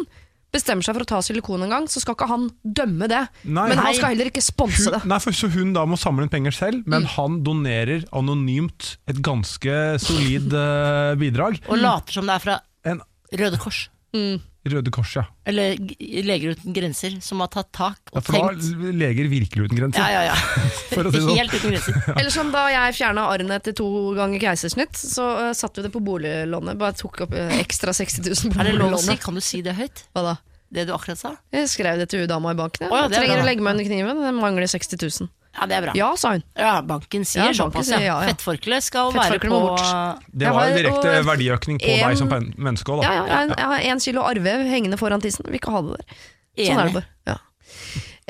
bestemmer seg for å ta silikon en gang, så skal ikke han dømme det. Nei. Men han skal heller ikke sponse Hun, det. nei, for, så hun da må samle inn penger selv, men Mm. han donerer anonymt et ganske solid uh, bidrag. Og later som det er fra En Røde Kors. Røde Kors, ja. Eller Leger uten grenser, som har tatt tak og ja og for da er leger virkelig uten grenser. Ja, ja, ja. For å si sånn. Helt uten grenser. Eller som da jeg fjerna arrene etter to ganger keisersnitt, så uh, satte vi det på boliglånet. Bare tok opp eh, ekstra 60 000 på Er det lov å si? Kan du si det høyt? Hva da? Det du akkurat sa? Jeg skrev det til dama i banken. Ja. Oh, ja, er trenger bra. å legge meg under kniven. Det mangler 60 000. Ja, det er bra. Ja, sa hun. Ja, banken sier Ja, banken såpass, sier ja. ja, ja. Fettforkle skal Fettforkle være på. Det var en direkte og verdiøkning på en- deg som menneske òg, da. Ja, ja, jeg, har en- jeg har én kilo arve hengende foran tissen. Vil ikke ha det der. Sånn er det bare. Ja.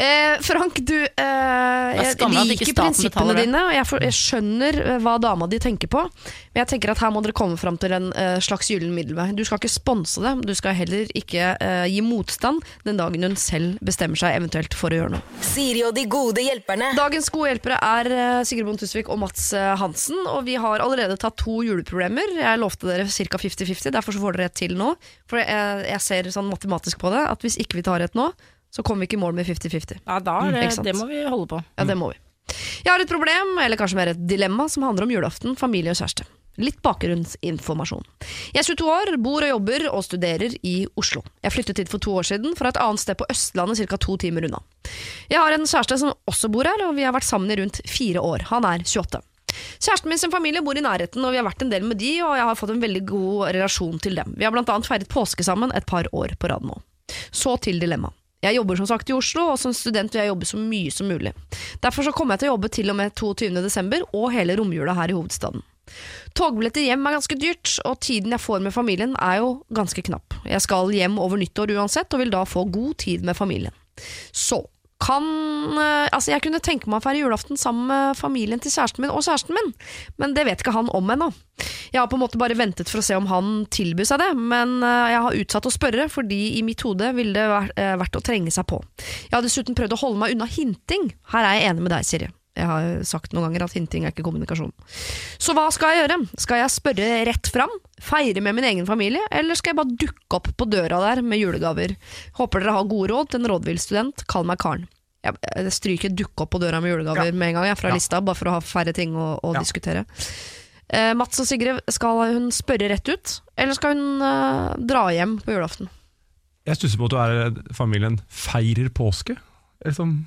Eh, Frank, du eh, Jeg jeg liker prinsippene betaler dine, og jeg, for, jeg skjønner eh, hva dama di tenker på. Men jeg tenker at her må dere komme fram til en eh, slags gyllen middelvei. Du skal ikke sponse det, du skal heller ikke eh, gi motstand den dagen hun selv bestemmer seg eventuelt for å gjøre noe. Siri og de gode hjelperne. Dagens gode hjelpere er eh, Sigrid Bond Tusvik og Mats eh, Hansen. Og vi har allerede tatt to juleproblemer. Jeg lovte dere ca. 50-50, derfor så får dere et til nå. For jeg, jeg ser sånn matematisk på det, at hvis ikke vi tar et nå, så kommer vi ikke i mål med 50-50. Ja, da er det, Ikke det må vi holde på. Ja, det må vi. Jeg har et problem, eller kanskje mer et dilemma, som handler om julaften, familie og kjæreste. Litt bakgrunnsinformasjon. Jeg er 22 år, bor og jobber og studerer i Oslo. Jeg flyttet hit for to år siden, fra et annet sted på Østlandet ca. to timer unna. Jeg har en kjæreste som også bor her, og vi har vært sammen i rundt fire år. Han er 28. Kjæresten min sin familie bor i nærheten, og vi har vært en del med de, og jeg har fått en veldig god relasjon til dem. Vi har blant annet feiret påske sammen et par år på rad nå. Så til dilemmaet. Jeg jobber som sagt i Oslo, og som student vil jeg jobbe så mye som mulig. Derfor så kommer jeg til å jobbe til og med 22. desember og hele romjula her i hovedstaden. Togbilletter hjem er ganske dyrt, og tiden jeg får med familien er jo ganske knapp. Jeg skal hjem over nyttår uansett, og vil da få god tid med familien. Så kan eh, Altså, jeg kunne tenke meg å feire julaften sammen med familien til kjæresten min og kjæresten min, men det vet ikke han om ennå. Jeg har på en måte bare ventet for å se om han tilbyr seg det, men eh, jeg har utsatt å spørre, fordi i mitt hode ville det vært, eh, å trenge seg på. Jeg har dessuten prøvd å holde meg unna hinting. Her er jeg enig med deg, Siri. Jeg har sagt noen ganger at hinting er ikke kommunikasjon. Så hva skal jeg gjøre? Skal jeg spørre rett fram? Feire med min egen familie? Eller skal jeg bare dukke opp på døra der med julegaver? Håper dere har gode råd til en rådvill student. Kall meg Karen. Jeg, stryker 'dukke opp på døra med julegaver' med en gang, jeg, fra Ja. lista, bare for å ha færre ting å, å Ja. diskutere. Eh, Mats og Sigrid, skal hun spørre rett ut, eller skal hun eh, dra hjem på julaften? Jeg stusser på at du er familien feirer påske. Liksom,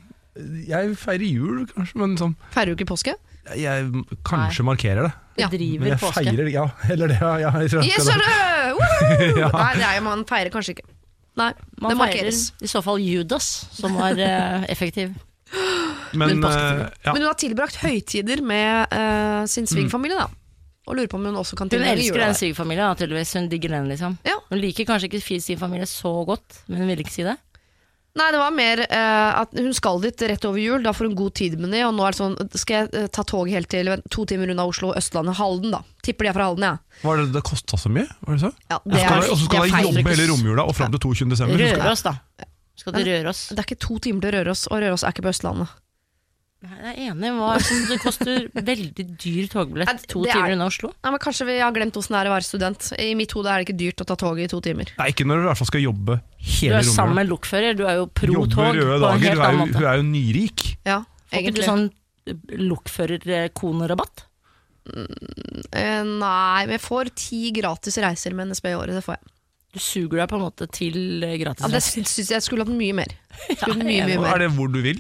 jeg feirer jul, kanskje, men sånn, Feirer du ikke påske? jeg kanskje markerer det. Ja. Men jeg påske. feirer ja, eller det. Ja, jeg Yes, det. sir! Ja. Nei, det er, man feirer kanskje ikke. Nei, Man det feirer markeres. i så fall Judas, som var uh, effektiv. Men, Men eh, ja. Men hun har tilbrakt høytider med uh, sin svigerfamilie, da. Og lurer på om hun også kan Hun elsker den svigerfamilien, naturligvis. Hun digger den, liksom. Ja. Hun liker kanskje ikke sin familie så godt, men hun vil ikke si det. Nei, det var mer uh, at hun skal dit rett over jul, da får hun god tid med de, Og nå er det sånn, skal jeg eh, ta tog helt til to timer unna Oslo, Østlandet, Halden, da. Tipper de er fra Halden, ja. Var det det kosta så mye? Var det så? ja det er, og så skal feil. jobbe hele romjula og fram til 22. desember. så skal- Røros, da. Skal til Røros. Det er ikke to timer til Røros, og Røros er ikke på Østlandet. Nei, jeg er enig. Hva er det det koster veldig dyr togbillett to er- timer unna Oslo? Nei, men Kanskje vi har glemt åssen det er å være student. I mitt hode er det ikke dyrt å ta toget i to timer. Nei, ikke når du i hvert fall skal jobbe hele Du er sammen med lokfører, du er jo pro tog røde på en dager. Du er, jo, du er jo nyrik. Ja, Får ikke du egentlig. sånn lokførerkonerabatt? Eh, nei, men jeg får ti gratis reiser med NSB i året. Det får jeg. Du suger deg på en måte til gratis reiser? Ja, det syns jeg skulle hatt mye mer. Skulle mye, mye mer. Er det hvor du vil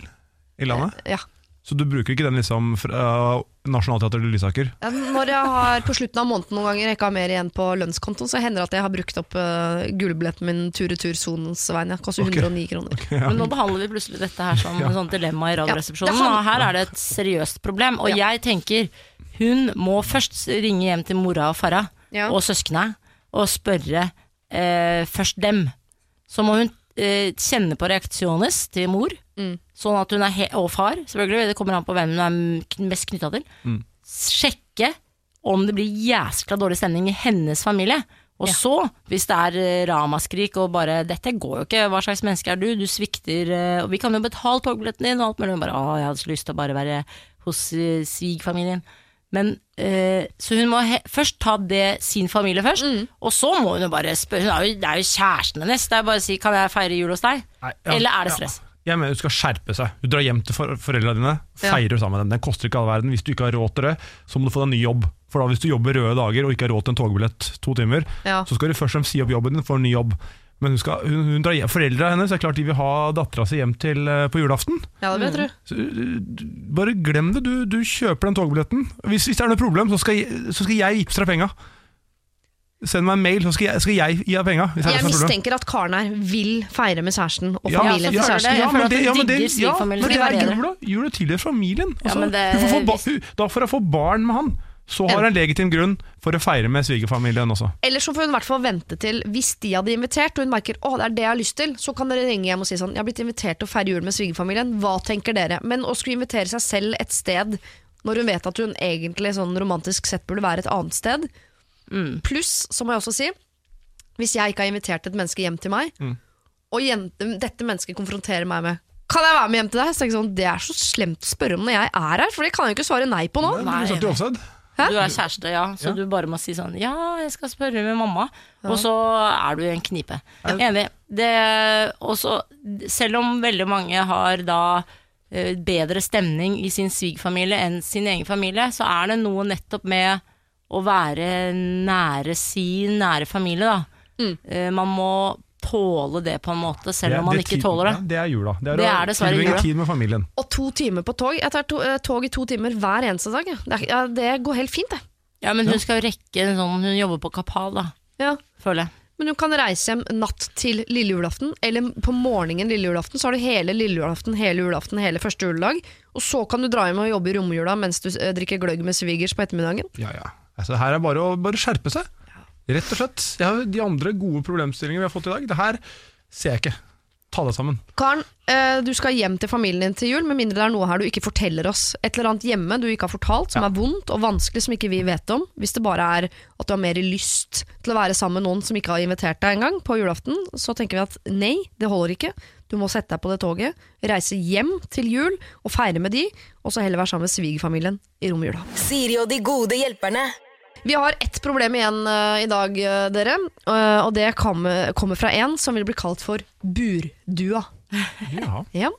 i landet? Ja. Så du bruker ikke den liksom fra Nationaltheatret til Lysaker? Ja, Når jeg har på slutten av måneden noen ganger ikke har mer igjen på lønnskontoen, så hender det at jeg har brukt opp uh, gullbilletten min tur-retur-sonens Jeg Koster Ok. 109 kroner. Men nå behandler vi plutselig dette her som Ja. et sånt dilemma i Radioresepsjonen. Ja, han- her er det et seriøst problem. Og Ja. jeg tenker hun må først ringe hjem til mora og fara Ja. og søskna og spørre eh, først dem. Så må hun eh, kjenne på reaksjones til mor, Mm. Sånn at hun er he og far, selvfølgelig. Det kommer an på hvem hun er mest knytta til. Mm. Sjekke om det blir jæskla dårlig stemning i hennes familie. Og Ja. så, hvis det er eh, ramaskrik og bare 'dette går jo ikke, hva slags menneske er du', du svikter eh, Og vi kan jo betale togbilletten din og alt mulig. Og bare 'å, jeg hadde så lyst til å bare være hos eh, svigerfamilien'. Men eh, Så hun må he først ta det sin familie først, Mm. og så må hun jo bare spørre hun er jo, Det er jo kjæresten hennes. Det er bare å si 'kan jeg feire jul hos deg'? Nei, ja, Eller er det ja. Jeg mener Du skal skjerpe seg. Du drar hjem til for foreldrene dine, feirer sammen med dem. Den koster ikke all verden. Hvis du ikke har råd til det, så må du få deg en ny jobb. For da Hvis du jobber røde dager og ikke har råd til en togbillett to timer, Ja. så skal du først og fremst si opp jobben din for en ny jobb. Men hun skal, hun, hun drar hjem, Foreldra hennes er klart de vil ha dattera si hjem til, eh, på julaften. Ja, det vet jeg tro. Så, uh, bare glem det. Du, du kjøper den togbilletten. Hvis, hvis det er noe problem, så skal, så skal jeg vippse deg penga. Send meg en mail, så skal jeg, skal jeg gi deg penga. Jeg, Jeg det er mistenker at karen her vil feire med kjæresten og familien ja, til kjæresten. Ja, men det- ja, men det- ja, men det er det. jul, da. Jul og tidligere familien. Altså, men det- får ba hun- da får hun få barn med han. Så har hun en legitim grunn for å feire med svigerfamilien også. Eller så får hun i hvert fall vente til hvis de hadde invitert, og hun merker å det er det jeg har lyst til, så kan dere ringe hjem og si sånn Jeg har blitt invitert til å feire jul med svigerfamilien, hva tenker dere? Men å skulle invitere seg selv et sted når hun vet at hun egentlig sånn romantisk sett burde være et annet sted, pluss, så må jeg også si, hvis jeg ikke har invitert et menneske hjem til meg, og jente, dette mennesket konfronterer meg med kan jeg være med hjem til deg? Så jeg sånn, Det er så slemt å spørre om når jeg er her, for det kan jeg jo ikke svare nei på nå. Nei, Du satt. Hæ? Du er kjæreste, ja, så Ja. du bare må si sånn Ja, jeg skal spørre med mamma. Og så er du i en knipe. Enig. Det, og selv om veldig mange har da eh, bedre stemning i sin svigerfamilie enn sin egen familie, så er det noe nettopp med å være nære sin nære familie, da. Mm. Eh, Man må tåle det på en måte, selv om man ikke det- tåler Ja, det. det er jula. Det er, Det er dessverre jula. tid med familien. Og to timer på tog. Jeg tar to, eh, tog i to timer hver eneste dag. Det, er, ja, det går helt fint, det. Ja, men hun skal jo rekke en sånn Hun jobber på Kapal, da, Ja. føler jeg. Men du kan reise hjem natt til lille julaften, eller på morgenen lille julaften. Så har du hele lille julaften, hele julaften, hele første juledag. Og så kan du dra hjem og jobbe i romjula mens du eh, drikker gløgg med svigers på ettermiddagen. Ja, ja. Altså, her er bare å bare skjerpe seg. Rett og slett. Jeg har de andre gode problemstillingene vi har fått i dag. Det her ser jeg ikke. Ta det sammen. Karen, eh, du skal hjem til familien din til jul, med mindre det er noe her du ikke forteller oss. Et eller annet hjemme du ikke har fortalt, som Ja. er vondt og vanskelig, som ikke vi vet om. Hvis det bare er at du har mer lyst til å være sammen med noen som ikke har invitert deg engang på julaften, så tenker vi at nei, det holder ikke. Du må sette deg på det toget, reise hjem til jul og feire med de, og så heller være sammen med svigerfamilien i romjula. Siri og de gode hjelperne. Vi har ett problem igjen uh, i dag, uh, dere. Uh, og det kommer, kommer fra en som vil bli kalt for burdua. Ja. Ja.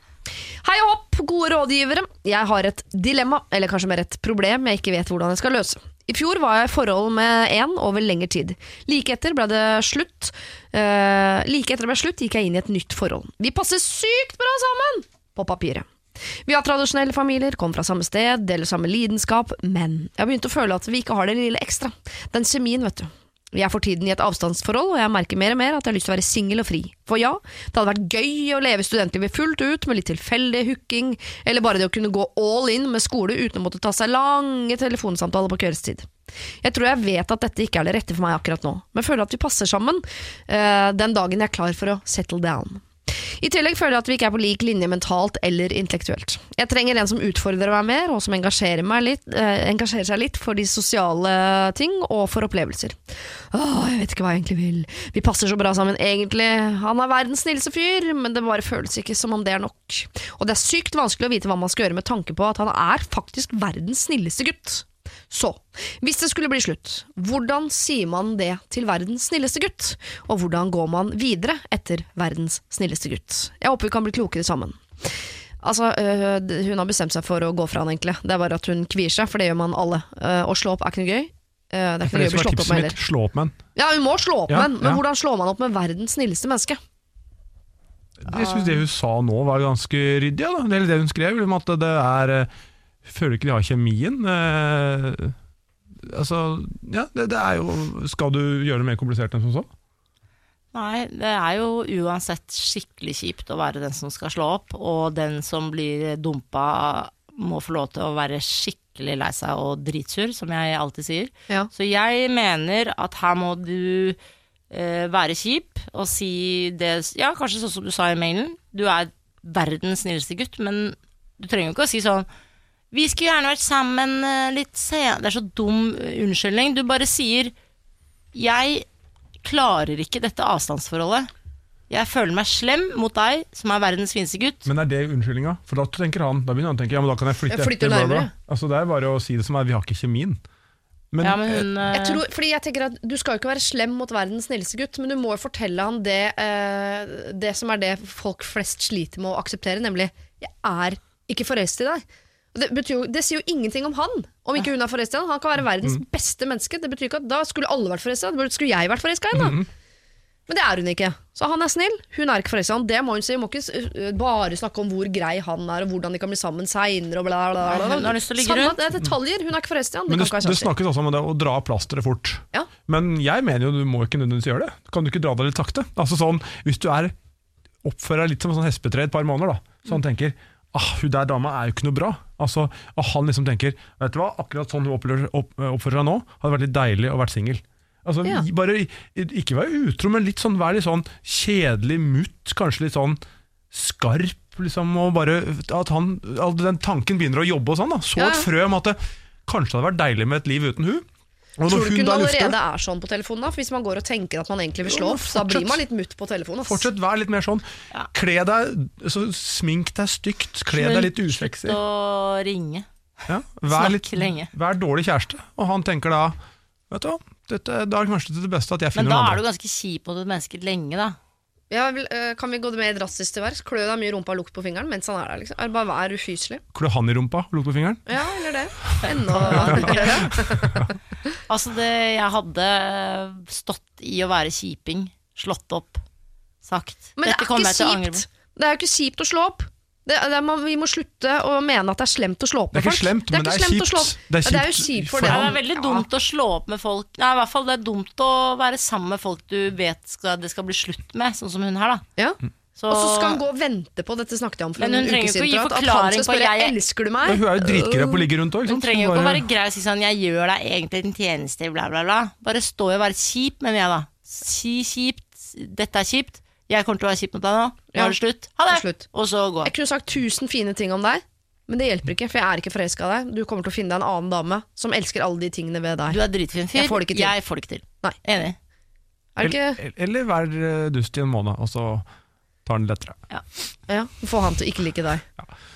Hei og hopp, gode rådgivere. Jeg har et dilemma, eller kanskje mer et problem jeg ikke vet hvordan jeg skal løse. I fjor var jeg i forhold med en over lengre tid. Like etter ble det slutt. like etter det ble slutt, gikk jeg inn i et nytt forhold. Vi passer sykt bra sammen! På papiret. Vi har tradisjonelle familier, kommer fra samme sted, deler samme lidenskap, men jeg har begynt å føle at vi ikke har det lille ekstra. Den kjemien, vet du. Vi er for tiden i et avstandsforhold, og jeg merker mer og mer at jeg har lyst til å være singel og fri. For ja, det hadde vært gøy å leve studentlivet fullt ut, med litt tilfeldig hooking, eller bare det å kunne gå all in med skole uten å måtte ta seg lange telefonsamtaler på kveldstid. Jeg tror jeg vet at dette ikke er det rette for meg akkurat nå, men føler at vi passer sammen eh, den dagen jeg er klar for å settle down. I tillegg føler jeg at vi ikke er på lik linje mentalt eller intellektuelt. Jeg trenger en som utfordrer meg mer, og som engasjerer, litt, eh, engasjerer seg litt for de sosiale ting og for opplevelser. Åh, jeg vet ikke hva jeg egentlig vil. Vi passer så bra sammen egentlig. Han er verdens snilleste fyr, men det bare føles ikke som om det er nok. Og det er sykt vanskelig å vite hva man skal gjøre med tanke på at han er faktisk verdens snilleste gutt. Så, hvis det skulle bli slutt, hvordan sier man det til verdens snilleste gutt? Og hvordan går man videre etter verdens snilleste gutt? Jeg håper vi kan bli klokere sammen. Altså, øh, Hun har bestemt seg for å gå fra han, egentlig. Det er bare at hun kvier seg, for det gjør man alle. Øh, å slå opp er ikke noe gøy. Øh, det er ikke noe det gøy å som bli er slått opp tipset med mitt. heller. Slå opp med. Ja, hun må slå opp Ja, med men ja. hvordan slår man opp med verdens snilleste menneske? Jeg syns det hun sa nå var ganske ryddig. Ja, da. Det hun skrev, om at det er eh, du ikke de har kjemien. Eh, altså, ja, det, det er jo Skal du gjøre det mer komplisert enn som så? Nei, det er jo uansett skikkelig kjipt å være den som skal slå opp, og den som blir dumpa må få lov til å være skikkelig lei seg og dritsur, som jeg alltid sier. Ja. Så jeg mener at her må du eh, være kjip og si det Ja, kanskje sånn som du sa i mailen. Du er verdens snilleste gutt, men du trenger jo ikke å si sånn Vi skulle gjerne vært sammen eh, litt senere Det er så dum eh, unnskyldning. Du bare sier Jeg klarer ikke dette avstandsforholdet. Jeg føler meg slem mot deg, som er verdens fineste gutt. Men er det unnskyldninga? For da tenker han Da begynner han å tenke ja, men da kan jeg flytte Jeg flytter etter, bla, bla. nærmere. Altså, det er bare å si det som er, vi har ikke kjemien. Men, ja, men hun eh, Jeg tror, fordi jeg tenker at Du skal jo ikke være slem mot verdens snilleste gutt, men du må jo fortelle han det, eh, det som er det folk flest sliter med å akseptere, nemlig 'jeg er ikke forelsket i deg'. Det, betyr det sier jo ingenting om han, om ikke hun er forelska. han. Kan være verdens beste menneske. Det betyr ikke at Da skulle alle vært forelska. Skulle jeg vært forelska i han, da? Men det er hun ikke. Så han er snill, hun er ikke forelska. Det må hun si. Hun må ikke uh, bare snakke om hvor grei han er, og hvordan de kan bli sammen seinere, hun har lyst til å ligge rundt. Det er detaljer. Hun er ikke forelska. det, være det snakkes også om det å dra plasteret fort. Ja. Men jeg mener jo du må ikke nødvendigvis gjøre det. Kan du ikke dra deg litt sakte? Altså sånn, Hvis du er oppfører deg litt som en sånn hespetre et par måneder, da, så han tenker ah, hun der dama er jo ikke noe bra. Altså, Og han liksom tenker vet du hva, akkurat sånn hun oppfører, opp, oppfører seg nå, hadde vært litt deilig å vært singel. Altså, Ja. bare Ikke være utro, men litt sånn, vær litt sånn kjedelig mutt, kanskje litt sånn skarp. Liksom, og bare At han, at den tanken begynner å jobbe og sånn. da Så ja. et frø om at det kanskje hadde vært deilig med et liv uten hun. Og når Tror du ikke hun da lufter- allerede er sånn på telefonen? da? For Hvis man går og tenker at man egentlig vil slå opp, så da blir man litt mutt på telefonen. ass. Fortsett, vær litt mer sånn. Kle deg, så smink deg stygt, kle deg litt usexy. å ringe. Ja, vær, snakk litt, lenge. vær dårlig kjæreste. Og han tenker da Vet du hva, dette, da er det kanskje det beste at jeg Men finner da noen er du andre. ganske kjip mot et menneske lenge, da. Ja, øh, kan vi gå det mer drastisk til verks? Klø deg mye i rumpa og lukt på fingeren mens han er der. liksom. Er bare vær ufyselig. Klø han i rumpa, lukt på fingeren. Ja, eller det. Enda. Altså, det jeg hadde stått i å være kjiping, slått opp, sagt Men det er ikke kjipt. Det er jo ikke kjipt å slå opp. Det, det man, vi må slutte å mene at det er slemt å slå opp Det er med ikke folk. slemt, men det er kjipt. Det er Ja, det er kjipt kjipt for for Ja, det er veldig dumt å slå opp med folk Nei, i hvert fall det er dumt å være sammen med folk du vet skal, det skal bli slutt med, sånn som hun her, da. Ja. Så, Og så skal hun gå og vente på Dette snakket jeg om for Men en hun uke trenger ikke siden. å gi at forklaring han skal på spørre jeg- elsker du Men meg. hun er jo dritgira på å ligge rundt òg. Hun trenger jo ikke å være grei og si sånn 'jeg gjør deg egentlig en tjeneste', bla, bla, bla. Bare stå og være kjip, mener jeg da. Si kjipt. Dette er kjipt. Jeg kommer til å være kjip mot deg nå. Vi Ja. er det slutt. Ha Det er slutt. Og så gå. Jeg kunne sagt tusen fine ting om deg, men det hjelper ikke, for jeg er ikke forelska i deg. Du kommer til å finne deg en annen dame som elsker alle de tingene ved deg. Du er dritfin fyr. Jeg får det ikke til. Jeg får det ikke til. Nei. Enig. Er det ikke Eller, eller vær eh, dust i en måned, og så tar den lettere. Ja, Få han til å ikke like deg.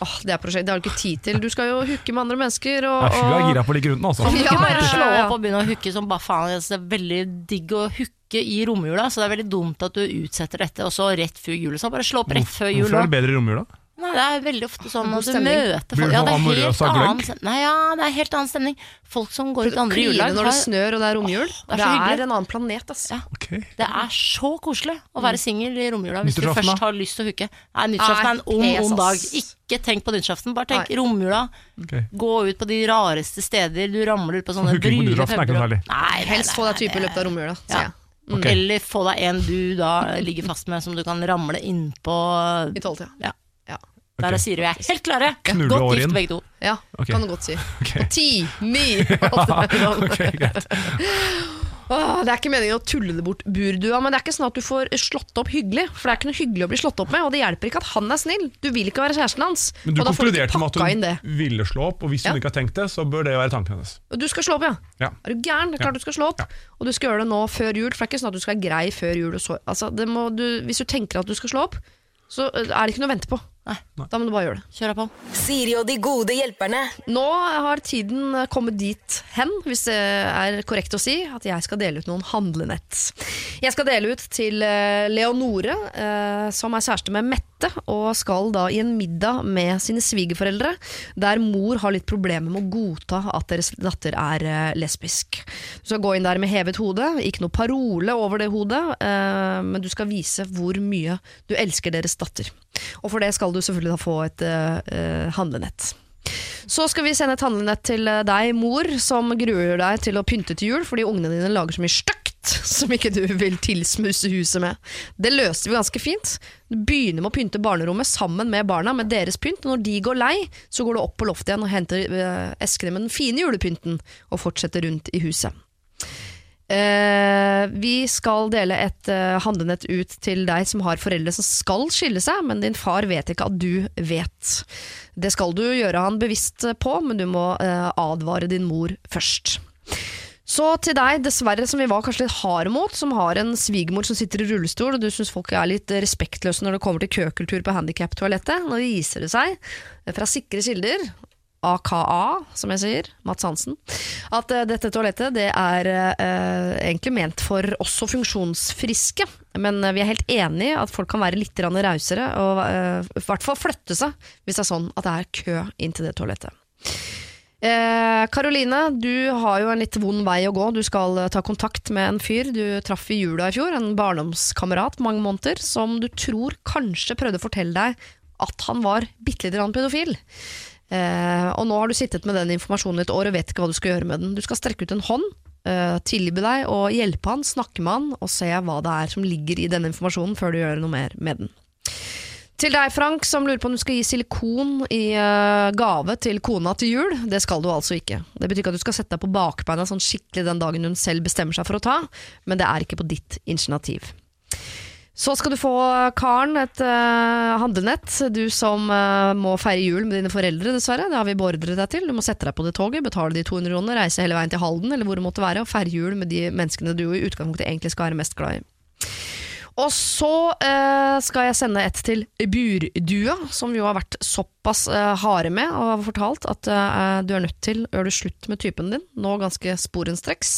Åh, det er prosjekt, det har du ikke tid til. Du skal jo hooke med andre mennesker. Og, Ja, hun er og... gira på å ligge rundt den, altså. Kan ikke bare ja, slå opp og begynne å hooke som bare faen? Altså, det er veldig digg å hooke i romjula, så det er veldig dumt at du utsetter dette, og så rett før jul. Så bare slå opp rett før jul. Hvorfor er det bedre i romjula? Nei, det er veldig ofte sånn at du møter folk. Ja, det sånn er helt annen Nei, ja, det er helt annen stemning. Folk som går ut andre juledag, når det snør og det er romjul. det er det er en annen planet, altså. Ja. Okay. det er så koselig å være singel i romjula hvis du først har lyst til å hooke. Nei, nyttårsaften er en ond, ond dag. ass. Ikke tenk på nyttårsaften, bare tenk romjula. Okay. Gå ut på de rareste steder, du ramler ut på sånne brune er nei, Helst få deg type i løpet av romjula, sier Ja. Mm. Okay. Eller få deg en du da ligger fast med, som du kan ramle innpå. I tolvtida. Ja. Ja. Der er Siri og jeg helt klare. Knulle Godt gift begge to. Ja, okay. kan du godt si. Okay. Ti, ni åtte det der. Ok, greit. Åh, Det er ikke meningen å tulle det bort, burdua, men det er ikke sånn at du får slått opp hyggelig. For det er ikke noe hyggelig å bli slått opp med, og det hjelper ikke at han er snill. Du vil ikke være kjæresten hans. Men du konkluderte med at hun ville slå opp, og hvis hun Ja. ikke har tenkt det, så bør det være tanken hennes. Du skal slå opp, ja. Ja. Er du gæren? Det er klart du skal slå opp. Og du skal gjøre det nå før jul, for det er ikke sånn at du skal være grei før jul. Og så. Altså, det må du, hvis du tenker at du skal slå opp, så øh, er det ikke noe å vente på. Da må du bare gjøre det. Kjør deg på. Siri og de gode hjelperne. Nå har tiden kommet dit hen, hvis det er korrekt å si, at jeg skal dele ut noen handlenett. Jeg skal dele ut til eh, Leonore, eh, som er kjæreste med Mette, og skal da i en middag med sine svigerforeldre, der mor har litt problemer med å godta at deres datter er eh, lesbisk. Du skal gå inn der med hevet hode, ikke noe parole over det hodet, eh, men du skal vise hvor mye du elsker deres datter. Og for det skal du selvfølgelig da få et eh, handlenett. Så skal vi sende et handlenett til deg, mor, som gruer deg til å pynte til jul fordi ungene dine lager så mye stygt som ikke du vil tilsmuse huset med. Det løser vi ganske fint. Du begynner med å pynte barnerommet sammen med barna med deres pynt, og når de går lei, så går du opp på loftet igjen og henter eh, eskene med den fine julepynten og fortsetter rundt i huset. Eh, vi skal dele et eh, handlenett ut til deg som har foreldre som skal skille seg, men din far vet ikke at du vet. Det skal du gjøre han bevisst på, men du må eh, advare din mor først. Så til deg, dessverre, som vi var kanskje litt harde mot, som har en svigermor som sitter i rullestol, og du syns folk er litt respektløse når det kommer til køkultur på handikaptoalettet. Nå viser det seg, fra sikre kilder, AKA, som jeg sier, Mats Hansen, at eh, dette toalettet det er eh, egentlig ment for også funksjonsfriske. Men eh, vi er helt enig i at folk kan være litt rausere, og eh, i hvert fall flytte seg hvis det er sånn at det er kø inn til det toalettet. Eh, Karoline, du har jo en litt vond vei å gå. Du skal eh, ta kontakt med en fyr du traff i jula i fjor, en barndomskamerat mange måneder, som du tror kanskje prøvde å fortelle deg at han var bitte lite grann pedofil. Eh, og nå har du sittet med den informasjonen i et år og vet ikke hva du skal gjøre med den. Du skal strekke ut en hånd, eh, tilby deg å hjelpe han, snakke med han og se hva det er som ligger i denne informasjonen før du gjør noe mer med den. Til deg, Frank, som lurer på om du skal gi silikon i uh, gave til kona til jul. Det skal du altså ikke. Det betyr ikke at du skal sette deg på bakbeina sånn skikkelig den dagen hun selv bestemmer seg for å ta, men det er ikke på ditt initiativ. Så skal du få, Karen, et uh, handlenett. Du som uh, må feire jul med dine foreldre, dessverre. Det har vi beordret deg til. Du må sette deg på det toget, betale de 200 kronene, reise hele veien til Halden, eller hvor det måtte være, og feire jul med de menneskene du i utgangspunktet egentlig skal være mest glad i. Og så eh, skal jeg sende et til Burdua, som jo har vært såpass eh, harde med og har fortalt at eh, du er nødt til å gjøre det slutt med typen din, nå ganske sporenstreks.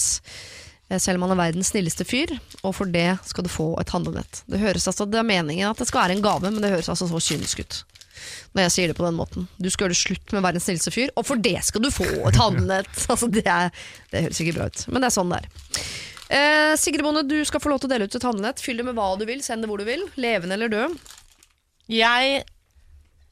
Eh, Selv om han er verdens snilleste fyr, og for det skal du få et handlenett. Det høres altså, det er meningen at det skal være en gave, men det høres altså så kynisk ut. Når jeg sier det på den måten. Du skal gjøre det slutt med verdens snilleste fyr, og for det skal du få et handlenett! altså, det, det høres ikke bra ut, men det er sånn det er. Eh, Sigrid Bonde, du skal få lov til å dele ut et handlenett. Fyll det med hva du vil, send det hvor du vil. Levende eller død. Jeg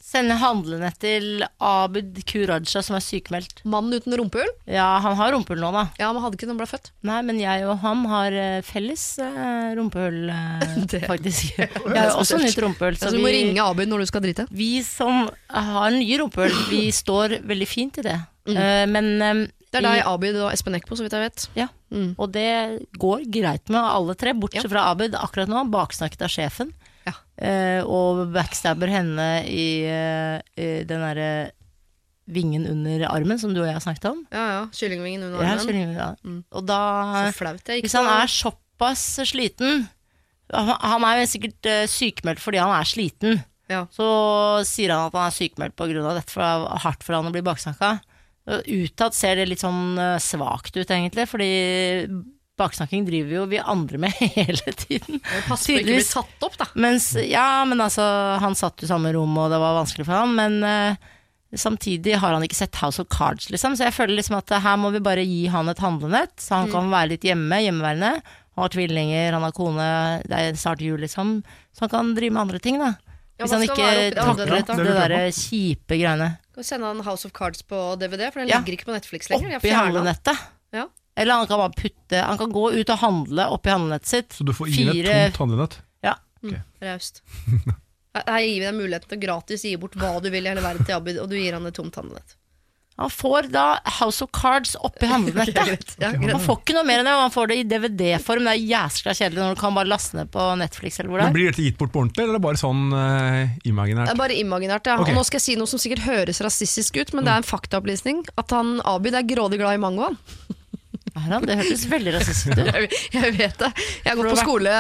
sender handlenett til Abid Kuraja, som er sykemeldt. Mannen uten rumpehull? Ja, han har rumpehull nå, da. Ja, men hadde ikke noen ble født. Nei, men jeg og ham har eh, felles eh, rumpehull, eh, Det- faktisk. Jeg har jo også nytt rumpehull. Så du må ringe Abid når du skal drite. vi som har nye rumpehull, vi står veldig fint i det. Eh, men eh, Det er deg, Abid og Espen Eckbo, så vidt jeg vet. Ja, Mm. og det går greit med alle tre, bortsett Ja. fra Abid akkurat nå, baksnakket av sjefen. Ja. Eh, og backstabber henne i, eh, i den derre vingen under armen, som du og jeg har snakket om. Ja, ja. Kyllingvingen under armen. Ja, du, ja. Mm. Og da Så flaut. Jeg gikk Hvis han er såpass sliten Han han er jo sikkert eh, sykemeldt fordi han er sliten. Ja. Så sier han at han er sykemeldt pga. dette, for det er hardt for han å bli baksnakka. Utad ser det litt sånn eh, svakt ut, egentlig, fordi baksnakking driver jo vi andre med hele tiden. Pass på ikke bli satt opp, da. Mens, ja, men altså, han satt jo i samme rom, og det var vanskelig for han, men uh, samtidig har han ikke sett House of Cards, liksom, så jeg føler liksom at her må vi bare gi han et handlenett, så Mm. han kan være litt hjemme, hjemmeværende. Han har tvillinger, han har kone, det er snart jul, liksom, så han kan drive med andre ting, da. Ja, Hvis han ikke takler det det, Det derre kjipe greiene. Sende han House of Cards på DVD, for den Ja. ligger ikke på Netflix lenger. Oppi handlenettet. Ja. Eller han kan bare putte Han kan gå ut og handle oppi handlenettet sitt. Så du får gi et Fire- tomt handlenett? Raust. Her her gir vi deg muligheten til å gratis gi bort hva du vil i hele verden til Abid, og du gir han et tomt handlenett. Han får da House of Cards oppi handlenettet. Man Han får ikke noe mer enn det, man han får det i DVD-form. Det er jæskla kjedelig når du kan bare laste ned på Netflix eller hvor det Men er. Blir dette gitt bort på ordentlig, eller er bare sånn uh, imaginært? bare imaginært, ja. Okay. Og nå skal jeg si noe som sikkert høres rasistisk ut, men det er en faktaopplysning. At han Abid er grådig glad i mango. han. Det hørtes veldig rasistisk ut. Jeg, jeg vet det. Jeg har gått på skole,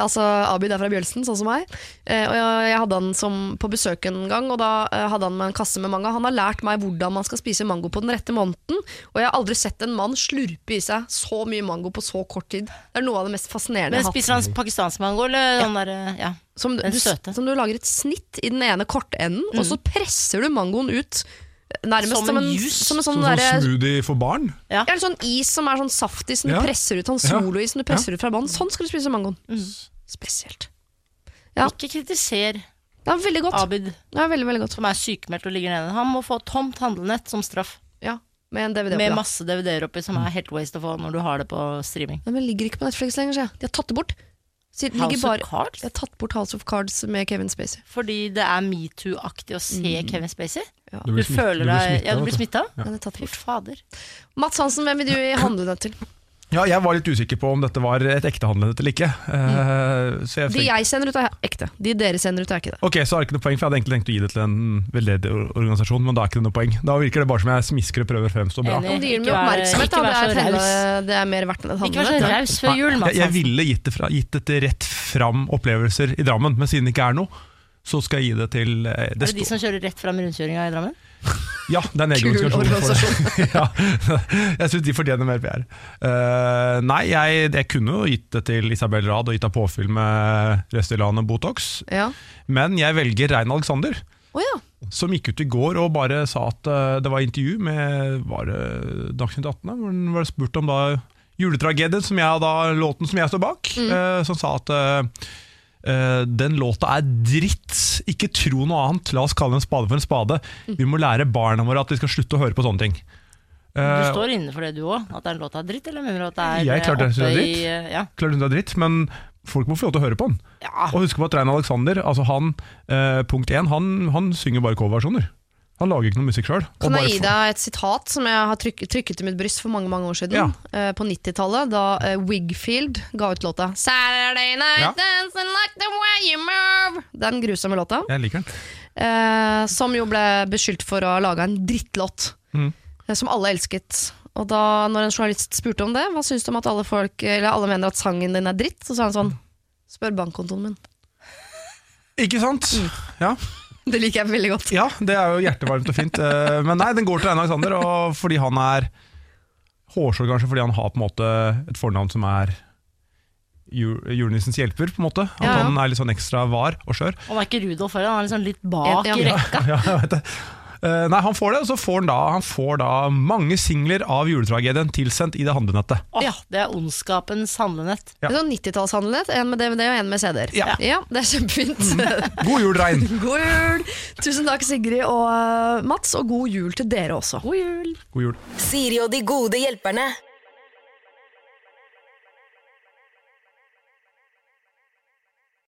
altså Abid er fra Bjølsen, sånn som meg. Eh, og jeg, jeg hadde han som på besøk en gang, og da eh, hadde han med en kasse med manga. Han har lært meg hvordan man skal spise mango på den rette måneden, og jeg har aldri sett en mann slurpe i seg så mye mango på så kort tid. Det er noe av det mest fascinerende Men jeg har hatt. Spiser han pakistansk mango, eller den derre Ja. Som du, du, som du lager et snitt i den ene kortenden, og så presser du mangoen ut nærmest Som som en en, juice. som en Som sånn, sånn smoothie for barn. ja, eller sånn is som er sånn saftig som du Ja. presser ut. Sånn solois som du presser ut fra bånn. Sånn skal du spise mangoen. Spesielt. Ja. Ikke kritiser Det er veldig godt. Abid, Det er veldig, veldig godt. som er sykemeldt og ligger nede. Han må få tomt handlenett som straff. Ja, med en DVD Med oppi. da. masse DVD-er oppi, som er helt waste å få når du har det på streaming. Nei, men ligger ikke på Netflix lenger, sier jeg. De har tatt det bort. Sier- House of bare, Cards? Jeg har tatt bort House of Cards med Kevin Spacey. Fordi det er metoo-aktig å se Kevin Spacey. Ja. Du, blir smitt- du blir deg smittet, Ja, du blir smitta? Ja, det er tatt Fy fader. Mats Hansen, hvem vil du gi deg til? Ja, jeg var litt usikker på om dette var et ekte handlenett eller ikke. Mm. så jeg De jeg sender ut, er ekte. De dere sender ut, er ikke det. ok, så er det ikke noe poeng, for jeg hadde egentlig tenkt å gi det til en veldedig organisasjon, men da er ikke det noe poeng. Da virker det bare som jeg smisker og prøver å fremstå bra. Enig. Om de gir meg Ikke vær- oppmerksomhet, da. Det er, så raus. det er mer verdt enn et Ikke vær så handlenett. raus før jul, Mats. Jeg, jeg ville gitt det, fra, gitt det til rett fram opplevelser i Drammen, men siden det ikke er noe, så skal jeg gi det til eh, Er det de som kjører rett fram rundkjøringa i Drammen? Ja, det er en egen organisasjon. Ja, jeg syns de fortjener mer PR. Uh, nei, jeg, jeg kunne jo gitt det til Isabel Rad og gitt henne påfyll med Restylane Botox, Ja. men jeg velger Rein Alexander. Oh, ja. Som gikk ut i går og bare sa at uh, det var intervju med var det Dagsnytt 18, da, hvor han var spurt om da juletragedien, som jeg, da, låten som jeg står bak, eh, som sa at eh, eh, den låta er dritt, ikke tro noe annet, la oss kalle en spade for en spade. Vi må lære barna våre at de skal slutte å høre på sånne ting. Du Eh, står inne for det du òg? At den låta er dritt, eller mener du at det er Jeg klarte klart det er dritt. i, eh, Ja. Klart det er dritt, men folk må få lov til å høre på den. ja. Og husk på at Rein Alexander, altså han, uh, punkt én, han, han synger bare coverversjoner. Han lager ikke noe musikk sjøl. Kan jeg gi deg et sitat som jeg har trykket, trykket i mitt bryst for mange mange år siden? Ja. Uh, på 90-tallet, da uh, Wigfield ga ut låta 'Saturday Night Ja. Dancing Like The Way You Move'. Den grusomme låta. Jeg liker den. Uh, som jo ble beskyldt for å ha laga en drittlåt. mm. Som alle elsket. Og da når en journalist spurte om det, hva syns du om at alle, folk, eller alle mener at sangen din er dritt, så sa han sånn Spør bankkontoen min. Ikke sant? Ja. Det liker jeg veldig godt. Ja, det er jo hjertevarmt og fint. eh, Men nei, den går til Einar Alexander, og fordi han er hårsår kanskje fordi han har på en måte et fornavn som er julenissens hjelper, på en måte. At Ja, ja. han er litt sånn ekstra var og skjør. Han er ikke Rudolf heller, han er liksom litt bak Ja, i ja. rekka. Ja, jeg vet det. Eh, nei, han får det, og så får han da, han får da mange singler av juletragedien tilsendt i det handlenettet. Åh, Ja. Det er ondskapens handlenett. Ja. Det er sånn 90-tallshandlenett, en med DVD og en med CD-er. Ja. det er kjempefint. God jul, Rein! god jul! Tusen takk, Sigrid og eh, Mats, og god jul til dere også. God jul! God jul. Siri og de gode hjelperne.